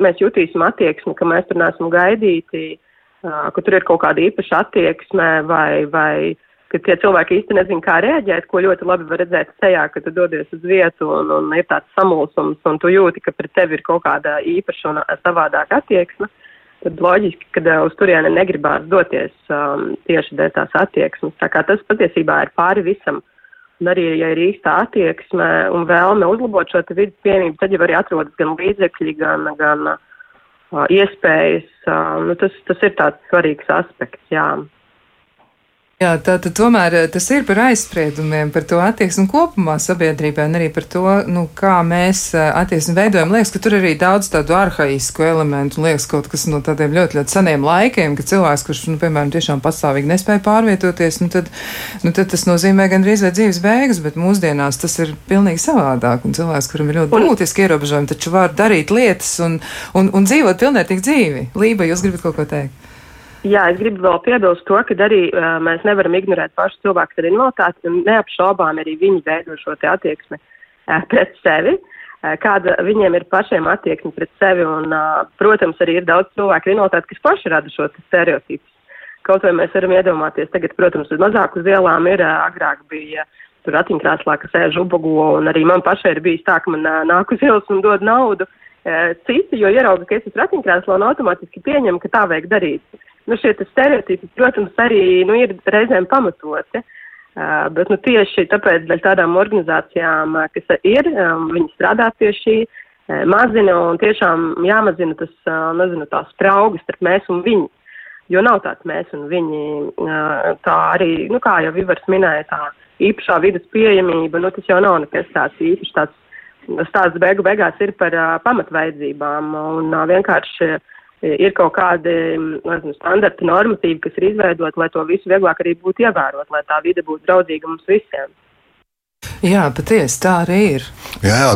mēs jutīsim attieksmi, ka mēs tur neesam gaidīti, ka tur ir kaut kāda īpaša attieksme vai, vai ka tie cilvēki īsti nezin, kā reaģēt, ko ļoti labi var redzēt sejā, kad tu dodies uz vietu un, un ir tāds samulsums un tu jūti, ka pret tevi ir kaut kāda īpaša un savādāka attieksme. tad loģiski, ka uz turieni negribās doties um, tieši dēļ tās attieksmes. Tā kā tas patiesībā ir pāri visam. Un arī, ja ir īsta attieksme un vēlme uzlabot šo vidas piemību, tad jau arī atrodas gan līdzekļi, gan, gan uh, iespējas. Uh, nu, tas, tas ir tāds svarīgs aspekts, jā. Jā, tā tad tomēr eh, tas ir par aizspriedumiem, par to attieksmi kopumā sabiedrībā un arī par to, nu, kā mēs eh, attieksmi veidojam. Liekas, ka tur arī daudz tādu arhaisku elementu, liekas kaut kas no tādiem ļoti, ļoti seniem laikiem, ka cilvēks, kurš, nu, piemēram, tiešām pastāvīgi nespēja pārvietoties, nu, tad, nu, tad tas nozīmē gandrīz vai dzīves beigas, bet mūsdienās tas ir pilnīgi savādāk. Un cilvēks, kuram ir ļoti būtiski ierobežojumi, taču var darīt lietas un, un, un dzīvot pilnvērtīgu dzīvi. Lība, jūs gribat kaut ko teikt? Jā, es gribu vēl piebilst to, ka arī uh, mēs nevaram ignorēt pašu cilvēku ar invaliditāti un neapšaubām arī viņi veido šo attieksmi uh, pret sevi. Uh, kāda viņiem ir pašiem attieksme pret sevi, un, uh, protams, arī ir daudz cilvēku ar invaliditāti, kas paši rada šo stereotipus. Kaut vai mēs varam iedomāties, tagad, protams, uz mazāk uz ielām ir, uh, agrāk bija uh, tur ratiņkrāslā, kas sēž ubago, un arī man pašai ir bijis tā, ka man uh, nāk uz ielas un dod naudu. Uh, citi, jo ierauga, ka es esmu ratiņkrāslā un automātiski pieņem, ka tā vajag darīt nu, šie stereotipi, protams, arī nu, ir reizēm pamatoti. Uh, bet nu, tieši tāpēc tādām organizācijām, kas ir, um, viņi strādā pie šī, uh, mazina un tiešām jāmazina tas, uh, nezinu, tās spraugas starp mēs un viņi. Jo nav tāds mēs un viņi, tā arī, nu, kā jau Vivars minēja, tā īpašā vidas pieejamība, nu, tas jau nav nekas tāds īpašs tāds stāsts beigu beigās ir par pamatvaidzībām un vienkārši ir kaut kādi nezinu, standarti, normatīvi, kas ir izveidoti, lai to visu vieglāk arī būtu ievērot, lai tā vide būtu draudzīga mums visiem. Jā, patiesi tā arī ir. Jā, jā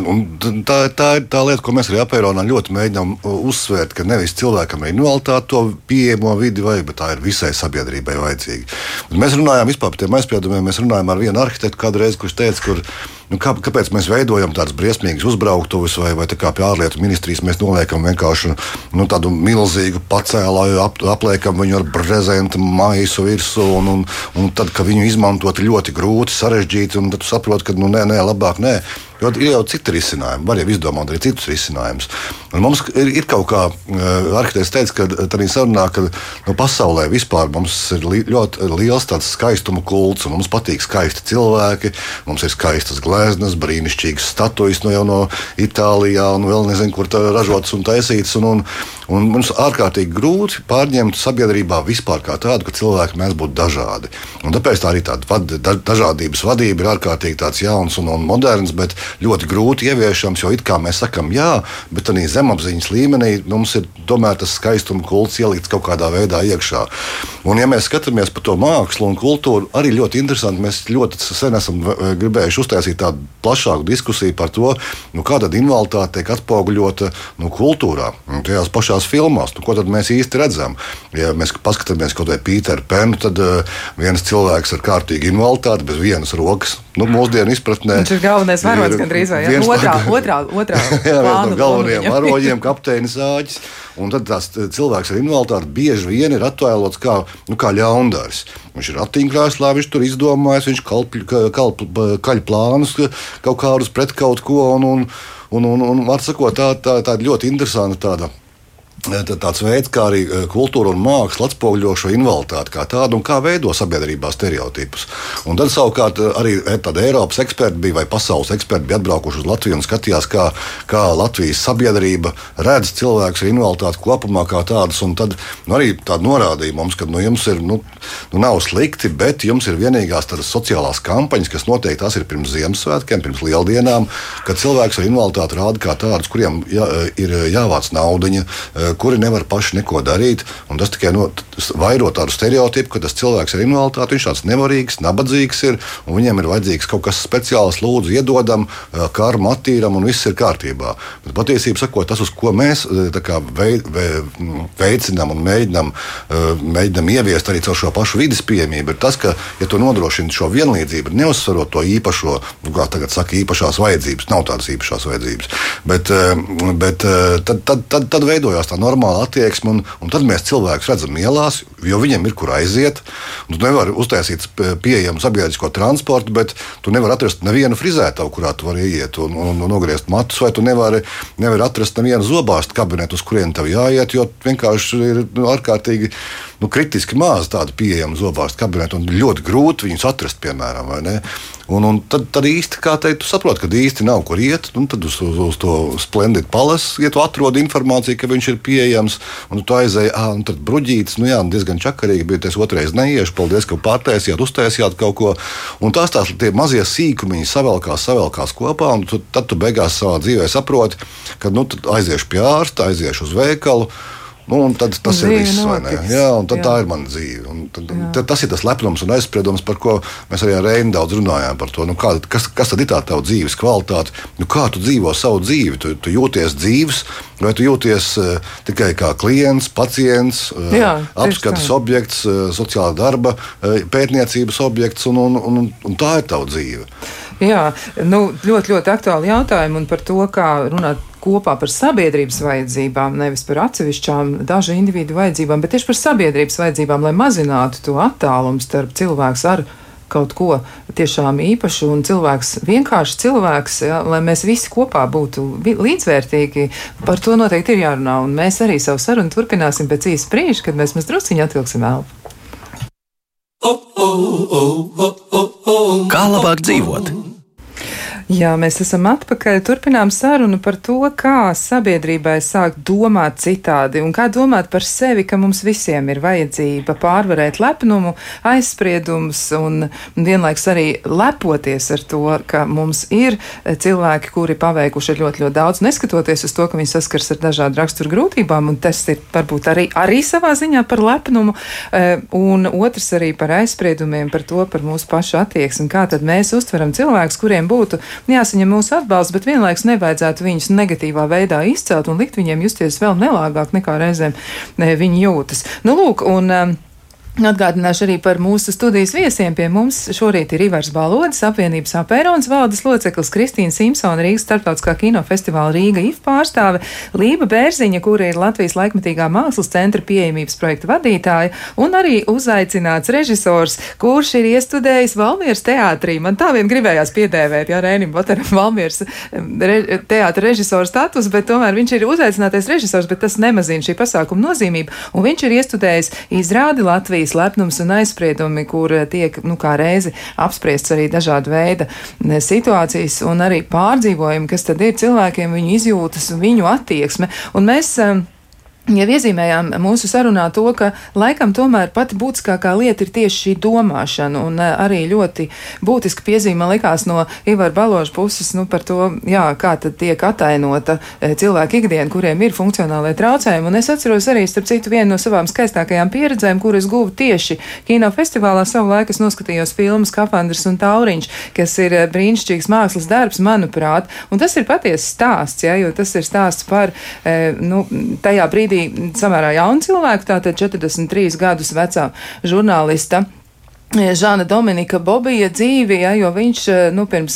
tā, tā ir tā lieta, ko mēs arī apēronā ļoti mēģinām uzsvērt, ka nevis cilvēkam ir invaliditāte to pieejamo vidi vajag, bet tā ir visai sabiedrībai vajadzīga. Mēs runājām vispār par tiem aizspriedumiem, mēs runājām ar vienu arhitektu kādreiz, kurš teica, kur Nu, kā, kāpēc mēs veidojam tādas briesmīgas uzbrauktuves, vai, vai kā pie ārlietu ministrijas mēs noliekam vienkārši nu, tādu milzīgu pacēlāju, ap, apliekam viņu ar brezentu maisu virsū, un, un, un tad, kad viņu izmantot ļoti grūti, sarežģīti, un tad tu saproti, ka nu, nē, nē, labāk nē. Jo ir jau citi risinājumi, var jau izdomāt arī citus risinājumus. Un mums ir, ir kaut kā, uh, arhitekts teica, ka tādā sarunā, ka nu, pasaulē vispār mums ir li, ļoti liels tāds skaistuma kults, un mums patīk skaisti cilvēki, mums ir skaistas gleznas, brīnišķīgas statujas no, nu, no Itālijā, un vēl nezinu, kur tā ražotas un taisītas. Un, un, un mums ārkārtīgi grūti pārņemt sabiedrībā vispār kā tādu, ka cilvēki mēs būtu dažādi. Un tāpēc tā arī tāda vad, dažādības vadība ir ārkārtīgi tāds jauns un, un moderns, bet ļoti grūti ieviešams, jo it kā mēs sakām, jā, bet arī zemapziņas līmenī mums ir tomēr tas skaistuma kults ielikts kaut kādā veidā iekšā. Un, ja mēs skatāmies par to mākslu un kultūru, arī ļoti interesanti. Mēs ļoti sen esam gribējuši uztaisīt tādu plašāku diskusiju par to, nu, kā tad invaliditāte tiek atspoguļota nu, kultūrā, nu, tajās pašās filmās. Nu, ko tad mēs īsti redzam? Ja mēs paskatāmies kaut vai Pīteru Penu, tad uh, viens cilvēks ar kārtīgu invaliditāti, bez vienas rokas, nu, mūsdienu izpratnē. Viņš ir galvenais varonis gandrīz vai ja? otrā, otrā, otrā. jā, viens no galvenajiem varoņiem, kapteinis Āģis. Un tad tās cilvēks ar invaliditāti bieži vien ir attēlots kā, nu, kā ļaundaris. Viņš ir ratiņkrēslā, viņš tur izdomājis, viņš kalp, kalp, kaļ plānus kaut kādus pret kaut ko. Un, un, un, un, un var sakot, tā, tā, tā ir ļoti interesanta tāda tāds veids, kā arī kultūra un māksla atspoguļo šo invaliditāti kā tādu un kā veido sabiedrībā stereotipus. Un tad savukārt arī tādi Eiropas eksperti bija vai pasaules eksperti bija atbraukuši uz Latviju un skatījās, kā, kā Latvijas sabiedrība redz cilvēkus ar invaliditāti kopumā kā tādus. Un tad nu, arī tāda norādīja mums, ka nu, jums ir, nu, nu, nav slikti, bet jums ir vienīgās tādas sociālās kampaņas, kas noteikti tās ir pirms Ziemassvētkiem, pirms lieldienām, kad cilvēks ar invaliditāti rāda kā tādus, kuriem jā, ir jāvāc naudiņa kuri nevar paši neko darīt. Tas tikai no, vairo tādu stereotipu, ka tas cilvēks ar invaliditāti viņš tāds nevarīgs, nabadzīgs ir un viņam ir vajadzīgs kaut kas speciāls, lūdzu, iedodam, karmu attīram un viss ir kārtībā. Bet patiesībā sakot, tas, uz ko mēs kā, vei, vei, veicinām un mēģinām, mēģinām ieviest arī caur šo pašu vidas pieejamību, ir tas, ka, ja tu nodrošini šo vienlīdzību, neuzsverot to īpašo, nu, kā tagad saka, īpašās vajadzības, nav tādas īpašās vajadzības, bet, bet tad, tad, tad, tad veidojās tā normāla attieksme, un, un tad mēs cilvēkus redzam ielās, jo viņiem ir kur aiziet. Tu nevari uztaisīt pieejamu sabiedrisko transportu, bet tu nevari atrast nevienu frizētavu, kurā tu vari iet un, un, un nogriezt matus, vai tu nevari, nevari atrast nevienu zobārstu kabinetu, uz kurien tev jāiet, jo vienkārši ir nu, ārkārtīgi nu, kritiski maz tādu pieejamu zobārstu kabinetu un ļoti grūti viņus atrast, piemēram. Un, un tad, tad īsti, kā teikt, tu saproti, ka īsti nav kur iet. Tad uz, uz, uz to splendidu palasu, ja tu atrod informāciju, ka viņš ir pieejams, un tu aizēji, ah, un tad bruģītis, nu jā, diezgan čakarīgi bija. Es otrais neiešu, paldies, ka pārtaisījāt, uztaisījāt kaut ko. Un tās tās tie mazie sīkumiņi savelkās, savelkās kopā, un tu, tad tu beigās savā dzīvē saproti, ka nu, aiziešu pie ārsta, aiziešu uz veikalu. Nu, tad tas dzīve ir viss. Jā, tad jā. tā ir mana dzīve. Un tad, tad, tas ir tas lepnums un aizspriedums, par ko mēs arī ar Reinu daudz runājām. To, nu, kā, kas, kas tad ir tā tava dzīves kvalitāte? Nu, kā tu dzīvo savu dzīvi? Tu, tu jūties dzīves, vai tu jūties uh, tikai kā klients, pacients, uh, jā, apskates tā. objekts, uh, sociālā darba, uh, pētniecības objekts, un, un, un, un tā ir tava dzīve. Jā, nu, ļoti, ļoti aktuāli jautājumi un par to, kā runāt kopā par sabiedrības vajadzībām, nevis par atsevišķām dažu individu vajadzībām, bet tieši par sabiedrības vajadzībām, lai mazinātu to attālumu starp cilvēks ar kaut ko tiešām īpašu un cilvēks, vienkārši cilvēks, ja, lai mēs visi kopā būtu līdzvērtīgi, par to noteikti ir jārunā. Un mēs arī savu sarunu turpināsim pēc īsa brīža, kad mēs mazliet drusciņā atvilksim elpu. Kā labāk dzīvot? Jā, mēs esam atpakaļ. Turpinām sarunu par to, kā sabiedrībai sākt domāt citādi un kā domāt par sevi, ka mums visiem ir vajadzība pārvarēt lepnumu, aizspriedumus un vienlaiks arī lepoties ar to, ka mums ir cilvēki, kuri paveikuši ļoti, ļoti daudz, neskatoties uz to, ka viņi saskars ar dažādu raksturu grūtībām, un tas ir varbūt arī, arī savā ziņā par lepnumu, eh, un otrs arī par aizspriedumiem, par to, par mūsu pašu attieksmi, kā tad mēs uztveram cilvēkus, kuriem būtu jāsaņem mūsu atbalsts, bet vienlaikus nevajadzētu viņus negatīvā veidā izcelt un likt viņiem justies vēl nelāgāk nekā reizēm viņi jūtas. Nu, lūk, un, um, Atgādināšu arī par mūsu studijas viesiem. Pie mums šorīt ir Ivars Balodis, apvienības apērons valdes loceklis Kristīna Simpsona, Rīgas starptautiskā kinofestivāla Rīga IF pārstāve, Lība Bērziņa, kura ir Latvijas laikmetīgā mākslas centra pieejamības projekta vadītāja, un arī uzaicināts režisors, kurš ir iestudējis Valmieras teātrī. Man tā vien gribējās piedēvēt, jā, Rēnim Botaram Valmieras re, teātra režisora status, bet tomēr viņš ir uzaicinātais režisors, bet tas nemazina šī pasākuma nozīmību, un viņš ir iestudējis izrādi Latvijas Latvijas lepnums un aizspriedumi, kur tiek nu, kā reizi apspriests arī dažāda veida situācijas un arī pārdzīvojumi, kas tad ir cilvēkiem, viņu izjūtas, viņu attieksme. Un mēs Jau iezīmējām mūsu sarunā to, ka laikam tomēr pati būtiskākā lieta ir tieši šī domāšana, un eh, arī ļoti būtiska piezīme likās no Ivara Baloža puses nu, par to, jā, kā tad tiek atainota eh, cilvēka ikdiena, kuriem ir funkcionālai traucējumi. Un es atceros arī, starp citu, vienu no savām skaistākajām pieredzēm, kuras guvu tieši kinofestivālā savu laiku. Noskatījos filmu Skafandrs un Tauriņš, kas ir eh, brīnišķīgs mākslas darbs, manuprāt, un tas ir patiesi stāsts, jā, jo tas ir stāsts par, nu, tajā brīdī, brīdī samērā jaunu cilvēku, tātad 43 gadus vecā žurnālista. Žāna Dominika Bobija dzīvi, ja, jo viņš nu, pirms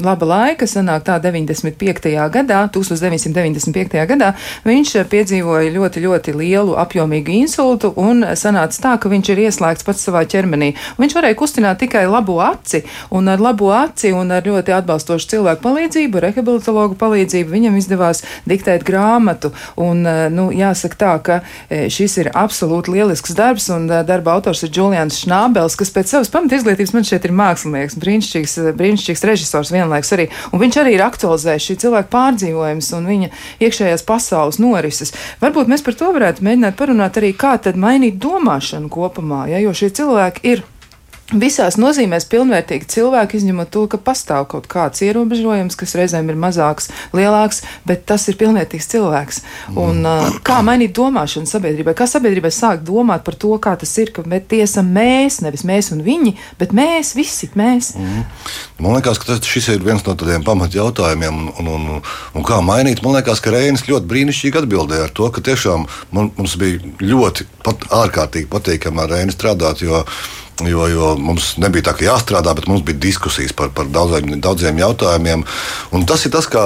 laba laika, sanāk tā 95. gadā, 1995. gadā, viņš piedzīvoja ļoti, ļoti lielu apjomīgu insultu un sanāca tā, ka viņš ir ieslēgts pats savā ķermenī. Viņš varēja kustināt tikai labo aci, un ar labo aci un ar ļoti atbalstošu cilvēku palīdzību, rehabilitologu palīdzību viņam izdevās diktēt grāmatu. Un, nu, jāsaka tā, ka šis ir absolūti lielisks darbs, un darba autors ir Julians Šnābels, kas pēc savas pamata izglītības man šeit ir mākslinieks, brīnišķīgs, brīnišķīgs režisors vienlaiks arī. Un viņš arī ir aktualizējis šī cilvēka pārdzīvojums un viņa iekšējās pasaules norises. Varbūt mēs par to varētu mēģināt parunāt arī, kā tad mainīt domāšanu kopumā, ja, jo šie cilvēki ir Visās nozīmēs pilnvērtīgi cilvēki, izņemot to, ka pastāv kaut kāds ierobežojums, kas reizēm ir mazāks, lielāks, bet tas ir pilnvērtīgs cilvēks. Un, uh, kā mainīt domāšanu sabiedrībai? Kā sabiedrībai sākt domāt par to, kā tas ir, ka esam mēs, nevis mēs un viņi, bet mēs visi, mēs. Mm. Man liekas, ka tas, šis ir viens no tādiem pamatjautājumiem, un, un, un, un kā mainīt. Man liekas, ka Reinis ļoti brīnišķīgi atbildēja ar to, ka tiešām man, mums bija ļoti pat, ārkārtīgi patīkami ar Reini strādāt, jo Jo, jo mums nebija tā, ka jāstrādā, bet mums bija diskusijas par, par daudziem, daudziem jautājumiem. Un tas ir tas, kā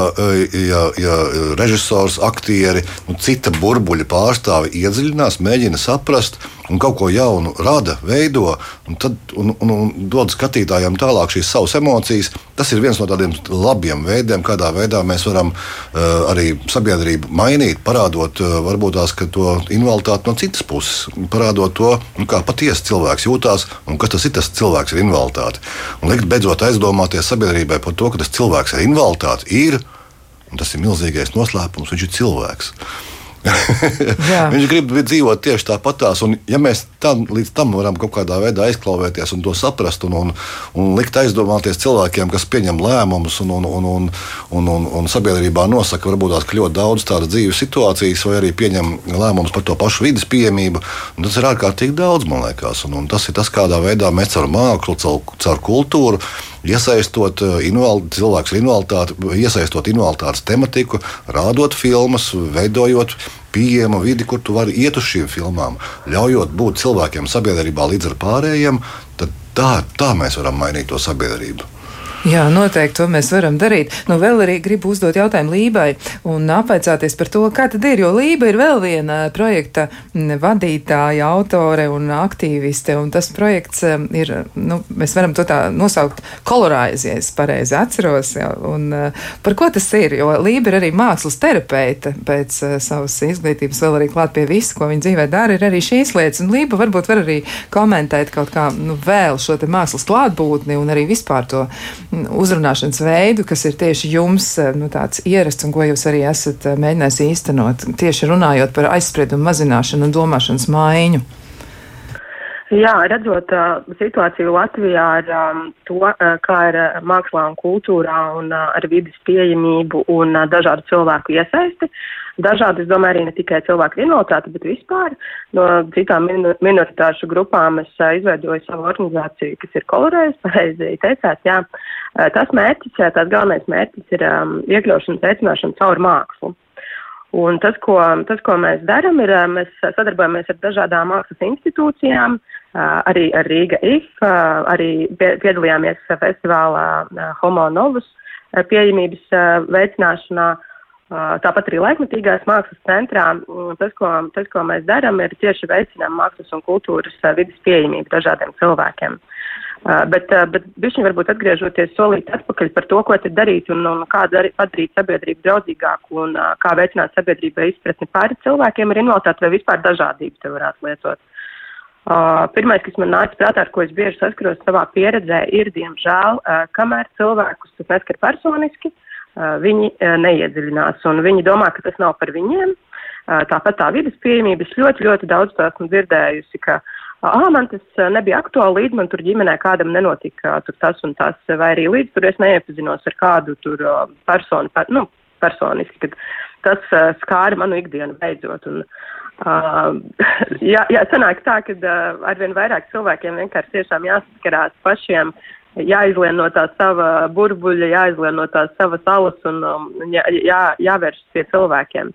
ja, ja režisors, aktieri, nu, cita burbuļa pārstāvi iedziļinās, mēģina saprast un kaut ko jaunu rada, veido un, tad, un, un, un dod skatītājiem tālāk šīs savas emocijas. Tas ir viens no tādiem labiem veidiem, kādā veidā mēs varam uh, arī sabiedrību mainīt, parādot uh, varbūt tās to invaliditāti no citas puses, parādot to, nu, kā patiesi cilvēks jūtās un kas tas ir tas cilvēks ar invaliditāti. Un likt beidzot aizdomāties sabiedrībai par to, ka tas cilvēks ar invaliditāti ir, un tas ir milzīgais noslēpums, viņš ir cilvēks. viņš grib dzīvot tieši tāpatās. Un, ja mēs tam, līdz tam varam kaut kādā veidā aizklauvēties un to saprast, un, un, un likt aizdomāties cilvēkiem, kas pieņem lēmumus un, un, un, un, un, un, un sabiedrībā nosaka varbūt tās ļoti daudz tādas dzīves situācijas, vai arī pieņem lēmumus par to pašu vidas pieejamību, tas ir ārkārtīgi daudz, man liekas. Un, un tas ir tas, kādā veidā mēs caur mākslu, caur, caur kultūru iesaistot invalid, cilvēku ar invaliditāti, iesaistot invaliditātes tematiku, rādot filmas, veidojot pieejamu vidi, kur tu vari iet uz šīm filmām, ļaujot būt cilvēkiem sabiedrībā līdz ar pārējiem, tad tā, tā mēs varam mainīt to sabiedrību. Jā, noteikti to mēs varam darīt. Nu, vēl arī gribu uzdot jautājumu Lībai un apvaicāties par to, kā tad ir, jo Lība ir vēl viena projekta vadītāja, autore un aktīviste, un tas projekts ir, nu, mēs varam to tā nosaukt koloraizies, pareizi atceros, jā, un par ko tas ir, jo Lība ir arī mākslas terapeita pēc savas izglītības, vēl arī klāt pie visu, ko viņa dzīvē dara, ir arī šīs lietas, un Lība varbūt var arī komentēt kaut kā, nu, vēl šo te mākslas klātbūtni un arī vispār to uzrunāšanas veidu, kas ir tieši jums eh, nu, tāds ierasts un ko jūs arī esat eh, mēģinājis īstenot, tieši runājot par aizspriedumu mazināšanu un domāšanas maiņu? Jā, redzot uh, situāciju Latvijā ar um, to, uh, kā ir uh, mākslā un kultūrā un uh, ar vidas pieejamību un uh, dažādu cilvēku iesaisti, uh, dažādi, es domāju, arī ne tikai cilvēku invaliditāti, bet vispār no citām minoritāšu grupām es uh, izveidoju savu organizāciju, kas ir kolorējis, pareizi teicāt, jā. Uh, tas mērķis, tās galvenais mērķis ir um, iekļaušana, veicināšana caur mākslu. Un tas, ko, tas, ko mēs darām, ir, mēs sadarbojamies ar dažādām mākslas institūcijām, arī ar Rīga IF, arī piedalījāmies festivālā Homo Novus pieejamības veicināšanā, Tāpat arī laikmatīgās mākslas centrā tas, ko, tas, ko mēs darām, ir tieši veicinām mākslas un kultūras vidas pieejamību dažādiem cilvēkiem. Bet, bet bišķiņ varbūt atgriežoties solīt atpakaļ par to, ko tad darīt un, un kā dar, padarīt sabiedrību draudzīgāku un kā veicināt sabiedrībai izpratni pāri cilvēkiem ar invaliditāti vai vispār dažādību te varētu lietot. Uh, pirmais, kas man nāca prātā, ar ko es bieži saskaros savā pieredzē, ir, diemžēl, uh, kamēr cilvēkus neskar personiski, uh, viņi neiedziļinās un viņi domā, ka tas nav par viņiem. Tāpat tā vidas pieejamība, es ļoti, ļoti daudz to esmu dzirdējusi, ka ah, man tas nebija aktuāli, līdz man tur ģimenē kādam nenotika tur tas un tas, vai arī līdz tur es neiepazinos ar kādu tur personu, per, nu, personiski, kad tas skāra manu ikdienu beidzot. Un, Uh, jā, jā, sanāk tā, ka uh, arvien vairāk cilvēkiem vienkārši tiešām jāsaskarās pašiem jāizlien no tā sava burbuļa, jāizlien no tās savas salas un um, jā, jā, jāvēršas pie cilvēkiem.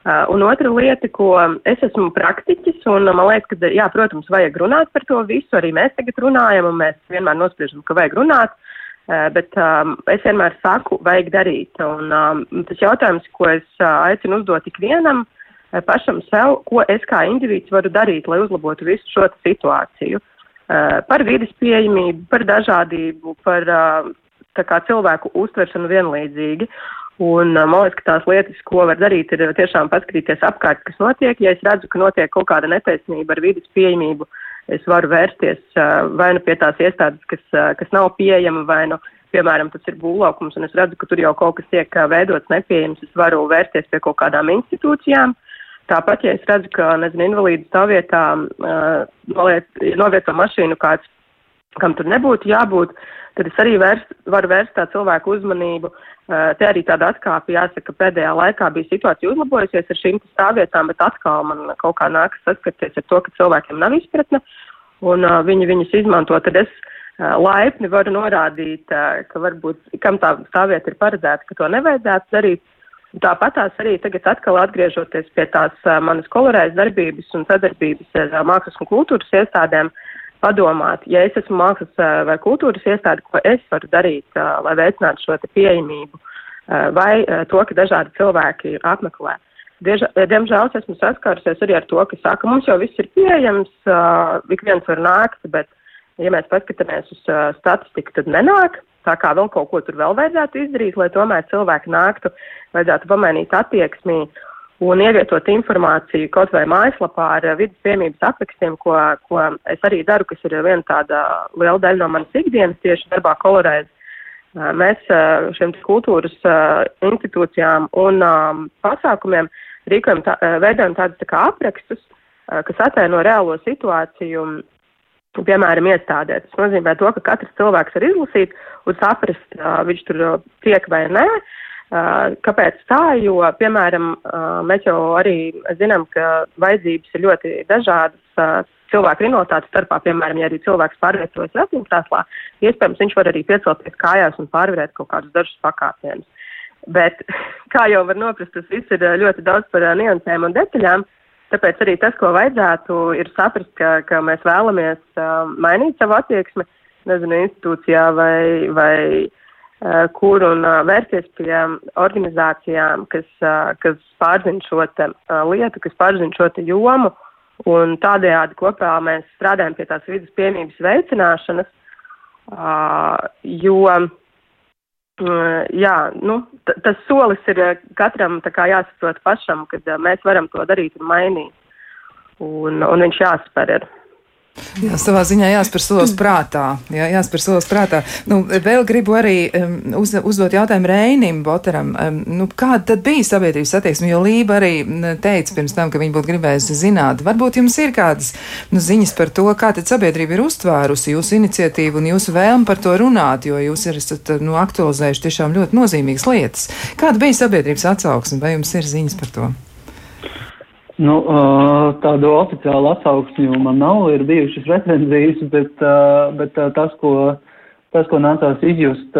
Uh, un otra lieta, ko es esmu praktiķis, un man liekas, ka, jā, protams, vajag runāt par to visu, arī mēs tagad runājam, un mēs vienmēr nospriežam, ka vajag runāt, uh, bet um, es vienmēr saku, vajag darīt. Un um, tas jautājums, ko es uh, aicinu uzdot ikvienam uh, pašam sev, ko es kā indivīds varu darīt, lai uzlabotu visu šo situāciju. Eh, par vidas pieejamību, par dažādību, par eh, kā, cilvēku uztveršanu vienlīdzīgi. Un eh, man liekas, ka tās lietas, ko var darīt, ir tiešām paskatīties apkārt, kas notiek. Ja es redzu, ka notiek kaut kāda netaisnība ar vidas pieejamību, es varu vērsties vai nu pie tās iestādes, kas, kas nav pieejama, vai nu, piemēram, tas ir būvlaukums, un es redzu, ka tur jau kaut kas tiek veidots nepieejams, es varu vērsties pie kaut kādām institūcijām. Uh, Tāpat, ja es redzu, ka, nezinu, invalīdu stāvvietā uh, novieto mašīnu kāds, kam tur nebūtu jābūt, tad es arī vērst, varu vērst tā cilvēku uzmanību. Uh, te arī tāda atkāpe jāsaka, pēdējā laikā bija situācija uzlabojusies ar šīm stāvvietām, bet atkal man kaut kā nākas saskarties ar to, ka cilvēkiem nav izpratne un uh, viņi viņus izmanto. Tad es uh, laipni varu norādīt, uh, ka varbūt kam tā stāvvieta ir paredzēta, ka to nevajadzētu darīt. Tāpat tās arī tagad atkal atgriežoties pie tās manas kolorējas darbības un sadarbības ar mākslas un kultūras iestādēm, padomāt, ja es esmu mākslas vai kultūras iestāde, ko es varu darīt, lai veicinātu šo pieejamību, vai to, ka dažādi cilvēki apmeklē. Diemžēl esmu saskārusies arī ar to, ka saka, mums jau viss ir pieejams, ik viens var nākt, bet, ja mēs paskatāmies uz statistiku, tad nenāk. Tā kā vēl kaut ko tur vēl vajadzētu izdarīt, lai tomēr cilvēki nāktu, vajadzētu pamainīt attieksmi un ievietot informāciju kaut vai mājaslapā ar vidas piemības aprakstiem, ko, ko es arī daru, kas ir viena tāda liela daļa no manas ikdienas tieši darbā kolorēs. Mēs šiem kultūras institūcijām un pasākumiem rīkojam, tā, veidojam tādus tā kā aprakstus, kas ataino reālo situāciju, piemēram, iestādē. Tas nozīmē to, ka katrs cilvēks var izlasīt un saprast, viņš tur tiek vai nē. Kāpēc tā? Jo, piemēram, mēs jau arī zinām, ka vajadzības ir ļoti dažādas cilvēku minoritātes starpā. Piemēram, ja arī cilvēks pārvietojas ratiņkrēslā, iespējams, viņš var arī piecelties kājās un pārvarēt kaut kādus dažus pakāpienus. Bet, kā jau var noprast, tas viss ir ļoti daudz par niansēm un detaļām. Tāpēc arī tas, ko vajadzētu, ir saprast, ka, ka mēs vēlamies uh, mainīt savu attieksmi, nezinu, institūcijā vai, vai Eh, kur un eh, vērsties pie organizācijām, kas, eh, kas pārzina šo te, lietu, kas pārzina šo te jomu, un tādējādi kopā mēs strādājam pie tās vidas piemības veicināšanas, jo, jā, nu, tas solis ir katram tā kā jāsaprot pašam, kad mēs varam to darīt un mainīt, un, un viņš jāspēr ir. Jā, savā ziņā jāspēr solis prātā. Jā, jāspēr solis prātā. Nu, vēl gribu arī um, uz, uzdot jautājumu Reinim Botaram. Um, nu, kāda tad bija sabiedrības attieksme? Jo Lība arī teica pirms tam, ka viņi būtu gribējusi zināt. Varbūt jums ir kādas nu, ziņas par to, kā tad sabiedrība ir uztvērusi jūsu iniciatīvu un jūsu vēlmi par to runāt, jo jūs esat nu, aktualizējuši tiešām ļoti nozīmīgas lietas. Kāda bija sabiedrības atsauksme? Vai jums ir ziņas par to? Nu, tādu oficiālu atsauksmi man nav, ir bijušas recenzijas, bet, bet tas, ko, tas, ko nācās izjust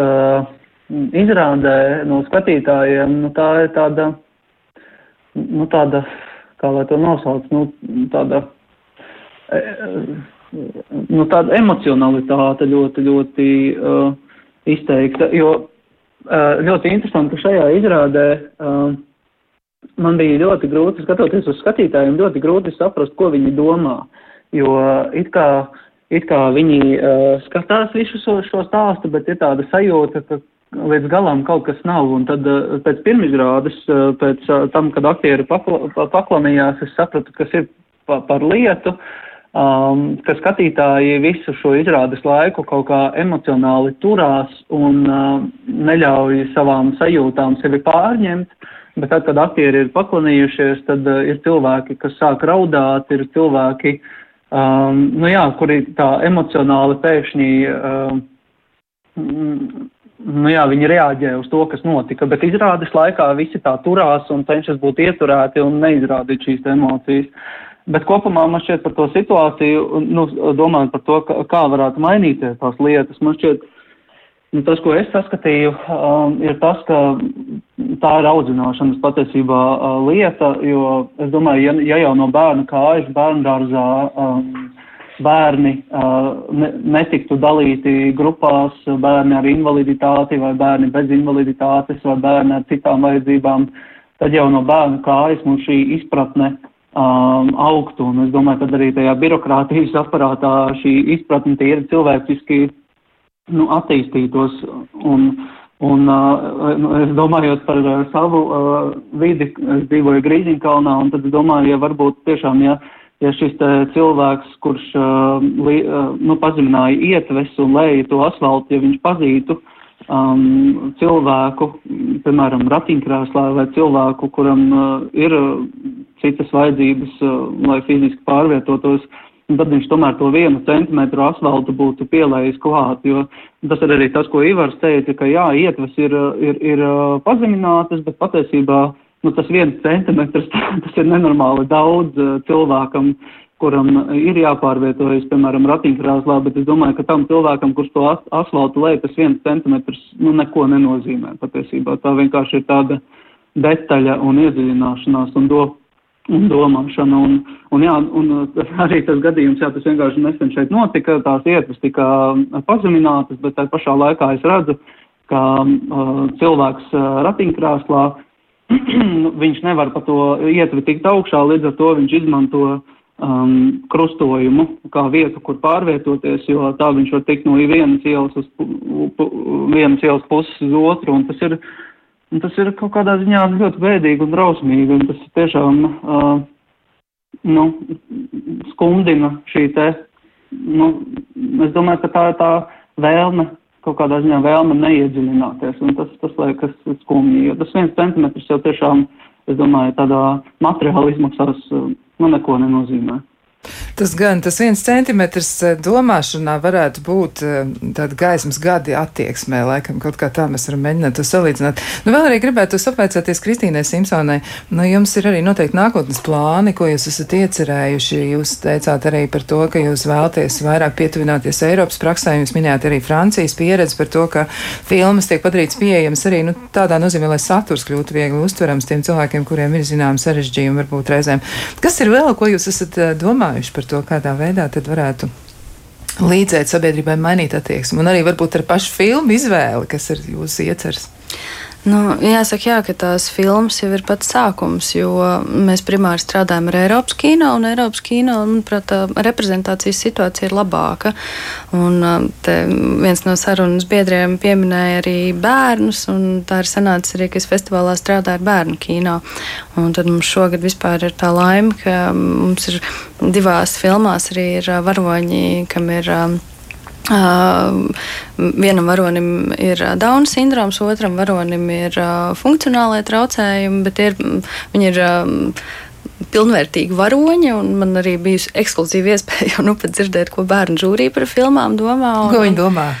izrādē no skatītājiem, nu, tā ir tāda, nu, tāda, kā lai to nosauc, nu, tāda, nu, tāda emocionalitāte ļoti, ļoti uh, izteikta, jo uh, ļoti interesanti, ka šajā izrādē uh, man bija ļoti grūti, skatoties uz skatītājiem, ļoti grūti saprast, ko viņi domā. Jo it kā, it kā viņi uh, skatās visu šo, šo stāstu, bet ir tāda sajūta, ka līdz galam kaut kas nav. Un tad uh, pēc pirmizrādes, uh, pēc uh, tam, kad aktieri pakla, paklanījās, es sapratu, kas ir pa, par lietu. Um, ka skatītāji visu šo izrādes laiku kaut kā emocionāli turās un uh, neļauj savām sajūtām sevi pārņemt. Uh, Bet tad, kad aktieri ir paklanījušies, tad uh, ir cilvēki, kas sāk raudāt, ir cilvēki, um, nu jā, kuri tā emocionāli pēkšņi, um, nu jā, viņi reaģē uz to, kas notika, bet izrādes laikā visi tā turās un cenšas būt ieturēti un neizrādīt šīs emocijas. Bet kopumā man šķiet par to situāciju, nu, domājot par to, kā, kā varētu mainīties tās lietas, man šķiet, uh, Nu, tas, ko es saskatīju, um, ir tas, ka tā ir audzināšanas patiesībā uh, lieta, jo es domāju, ja, ja jau no bērna kājas bērndārzā um, bērni uh, ne, netiktu dalīti grupās, bērni ar invaliditāti vai bērni bez invaliditātes vai bērni ar citām vajadzībām, tad jau no bērna kājas mums šī izpratne um, augtu. Un es domāju, ka arī tajā birokrātijas aparātā šī izpratne tīri cilvēciski nu, attīstītos. Un, un uh, es domājot par uh, savu uh, vidi, es dzīvoju Grīziņkalnā, un tad es domāju, ja varbūt tiešām, ja, ja šis cilvēks, kurš nu, pazemināja ietves un lēja to asfaltu, ja viņš pazītu um, cilvēku, piemēram, ratiņkrēslā vai cilvēku, kuram uh, ir citas vajadzības, uh, lai fiziski pārvietotos, uh, un tad viņš tomēr to vienu centimetru asfaltu būtu pielējis klāt, jo tas ir arī tas, ko Ivars teica, ka jā, ietves ir, ir, ir pazeminātas, bet patiesībā nu, tas viens centimetrs, tas ir nenormāli daudz cilvēkam, kuram ir jāpārvietojas, piemēram, ratiņkrāslā, bet es domāju, ka tam cilvēkam, kurš to as asfaltu lej, tas viens centimetrs, nu, neko nenozīmē patiesībā. Tā vienkārši ir tāda detaļa un iedziļināšanās un do un domāšana. Un, un, jā, un arī tas gadījums, jā, tas vienkārši nesen šeit notika, tās ietves tika pazeminātas, bet tā pašā laikā es redzu, ka uh, cilvēks uh, ratiņkrāslā, viņš nevar pa to ietvi tikt augšā, līdz ar to viņš izmanto um, krustojumu kā vietu, kur pārvietoties, jo tā viņš var tikt no vienas ielas uz vienas ielas puses uz otru, un tas ir Un tas ir kaut kādā ziņā ļoti bēdīgi un drausmīgi, un tas tiešām, uh, nu, skumdina šī te, nu, es domāju, ka tā ir tā vēlme, kaut kādā ziņā vēlme neiedziļināties, un tas, tas liekas skumji, jo tas viens centimetrs jau tiešām, es domāju, tādā materiāli izmaksās, nu, neko nenozīmē. Tas gan tas viens centimetrs eh, domāšanā varētu būt eh, tāda gaismas gadi attieksmē, laikam kaut kā tā mēs varam mēģināt to salīdzināt. Nu, vēl arī gribētu apveicāties Kristīnai Simpsonai. Nu, jums ir arī noteikti nākotnes plāni, ko jūs esat iecerējuši. Jūs teicāt arī par to, ka jūs vēlties vairāk pietuvināties Eiropas praksē. Jūs minējāt arī Francijas pieredzi par to, ka filmas tiek padarīts pieejams arī nu, tādā nozīmē, lai saturs kļūtu viegli uztverams tiem cilvēkiem, kuriem ir zināms sarežģījumi varbūt reizēm. Kas ir vēl, ko jūs esat eh, domājuši par to, kādā veidā tad varētu līdzēt sabiedrībai mainīt attieksmi, un arī varbūt ar pašu filmu izvēli, kas ir jūsu iecers. Nu, jāsaka, jā, ka tās filmas jau ir pats sākums, jo mēs primāri strādājam ar Eiropas kino, un Eiropas kino, manuprāt, reprezentācijas situācija ir labāka. Un viens no sarunas biedriem pieminēja arī bērnus, un tā ir sanācis arī, ka es festivālā strādāju ar bērnu kino. Un tad mums šogad vispār ir tā laime, ka mums ir divās filmās arī ir varoņi, kam ir Uh, vienam varonim ir Dauna sindroms, otram varonim ir uh, funkcionālai traucējumi, bet ir, viņi ir um, pilnvērtīgi varoņi. Man arī bijusi ekskluzīva iespēja nu, dzirdēt, ko bērnu žūrī par filmām domā. Un, ko viņi domā?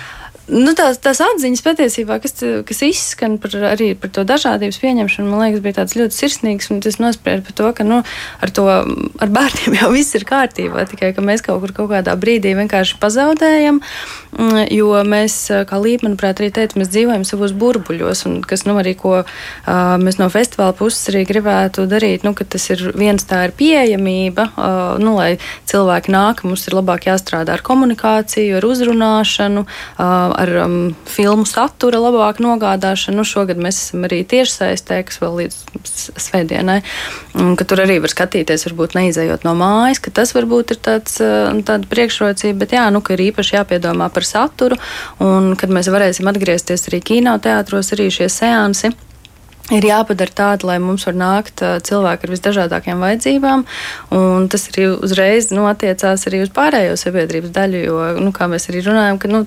Nu, tās, tās atziņas patiesībā, kas, kas izskan par, arī par to dažādības pieņemšanu, man liekas, bija tāds ļoti sirsnīgs. Es nospriedu par to, ka nu, ar, to, ar bērniem jau viss ir kārtībā, tikai ka mēs kaut kur kaut kādā brīdī vienkārši pazaudējam. Mm, jo mēs, kā Līpa, manuprāt, arī teica, mēs dzīvojam savos burbuļos, un kas nu, arī ko uh, mēs no festivāla puses arī gribētu darīt, nu, ka tas ir viens tā ir pieejamība, uh, nu, lai cilvēki nāk, mums ir labāk jāstrādā ar komunikāciju, ar uzrunāšanu. Uh, ar um, filmu satura labāku nogādāšanu. Nu, šogad mēs esam arī tiešsaistē, kas vēl līdz svētdienai, un ka tur arī var skatīties, varbūt neizējot no mājas, ka tas varbūt ir tāds, uh, tāda priekšrocība, bet jā, nu, ka ir īpaši jāpiedomā par saturu, un kad mēs varēsim atgriezties arī kinoteātros, arī šie seansi ir jāpadara tāda, lai mums var nākt cilvēki ar visdažādākajām vajadzībām. Tas arī uzreiz nu, attiecās arī uz pārējo sabiedrības daļu, jo, nu, kā mēs arī runājam, ka nu,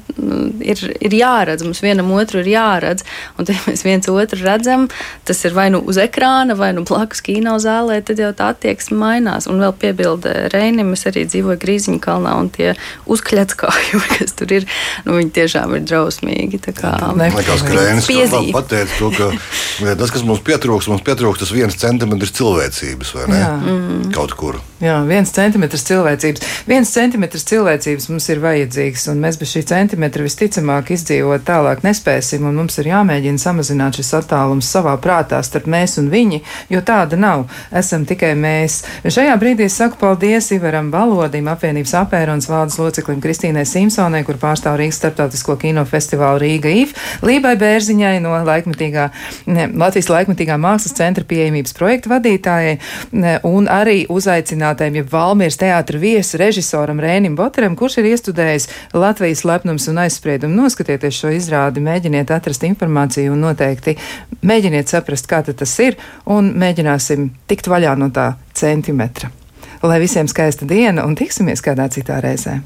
ir, ir jāredz, mums vienam otru ir jāredz. Un, ja mēs viens otru redzam, tas ir vai nu uz ekrāna, vai nu blakus kino zālē, tad jau tā attieksme mainās. Un vēl piebilde Reinim, es arī dzīvoju Grīziņu kalnā, un tie uzkļatskājumi, kas tur ir, nu, viņi tiešām ir drausmīgi. Tā kā, Liekas, ka Reinis pateica to, ka tas, kas mums pietrūks, mums pietrūks tas viens centimetrs cilvēcības, vai ne? Jā. Mm. Kaut kur. Jā, viens centimetrs cilvēcības. Viens centimetrs cilvēcības mums ir vajadzīgs, un mēs bez šī centimetra visticamāk izdzīvot tālāk nespēsim, un mums ir jāmēģina samazināt šis attālums savā prātā starp mēs un viņi, jo tāda nav. Esam tikai mēs. Šajā brīdī es saku paldies Ivaram Valodim, apvienības apērons valdes loceklim Kristīnai Simpsonai, kur pārstāv Rīgas starptautisko kinofestivālu Rīga IF, Lībai Bērziņai no laikmatīgā ne, Latvijas Latvijas laikmatīgā mākslas centra pieejamības projekta vadītājai un arī uzaicinātajam, ja Valmiers teātra viesu režisoram Rēnim Boteram, kurš ir iestudējis Latvijas lepnums un aizspriedumu. Noskatieties šo izrādi, mēģiniet atrast informāciju un noteikti mēģiniet saprast, kā tas ir, un mēģināsim tikt vaļā no tā centimetra. Lai visiem skaista diena un tiksimies kādā citā reizē!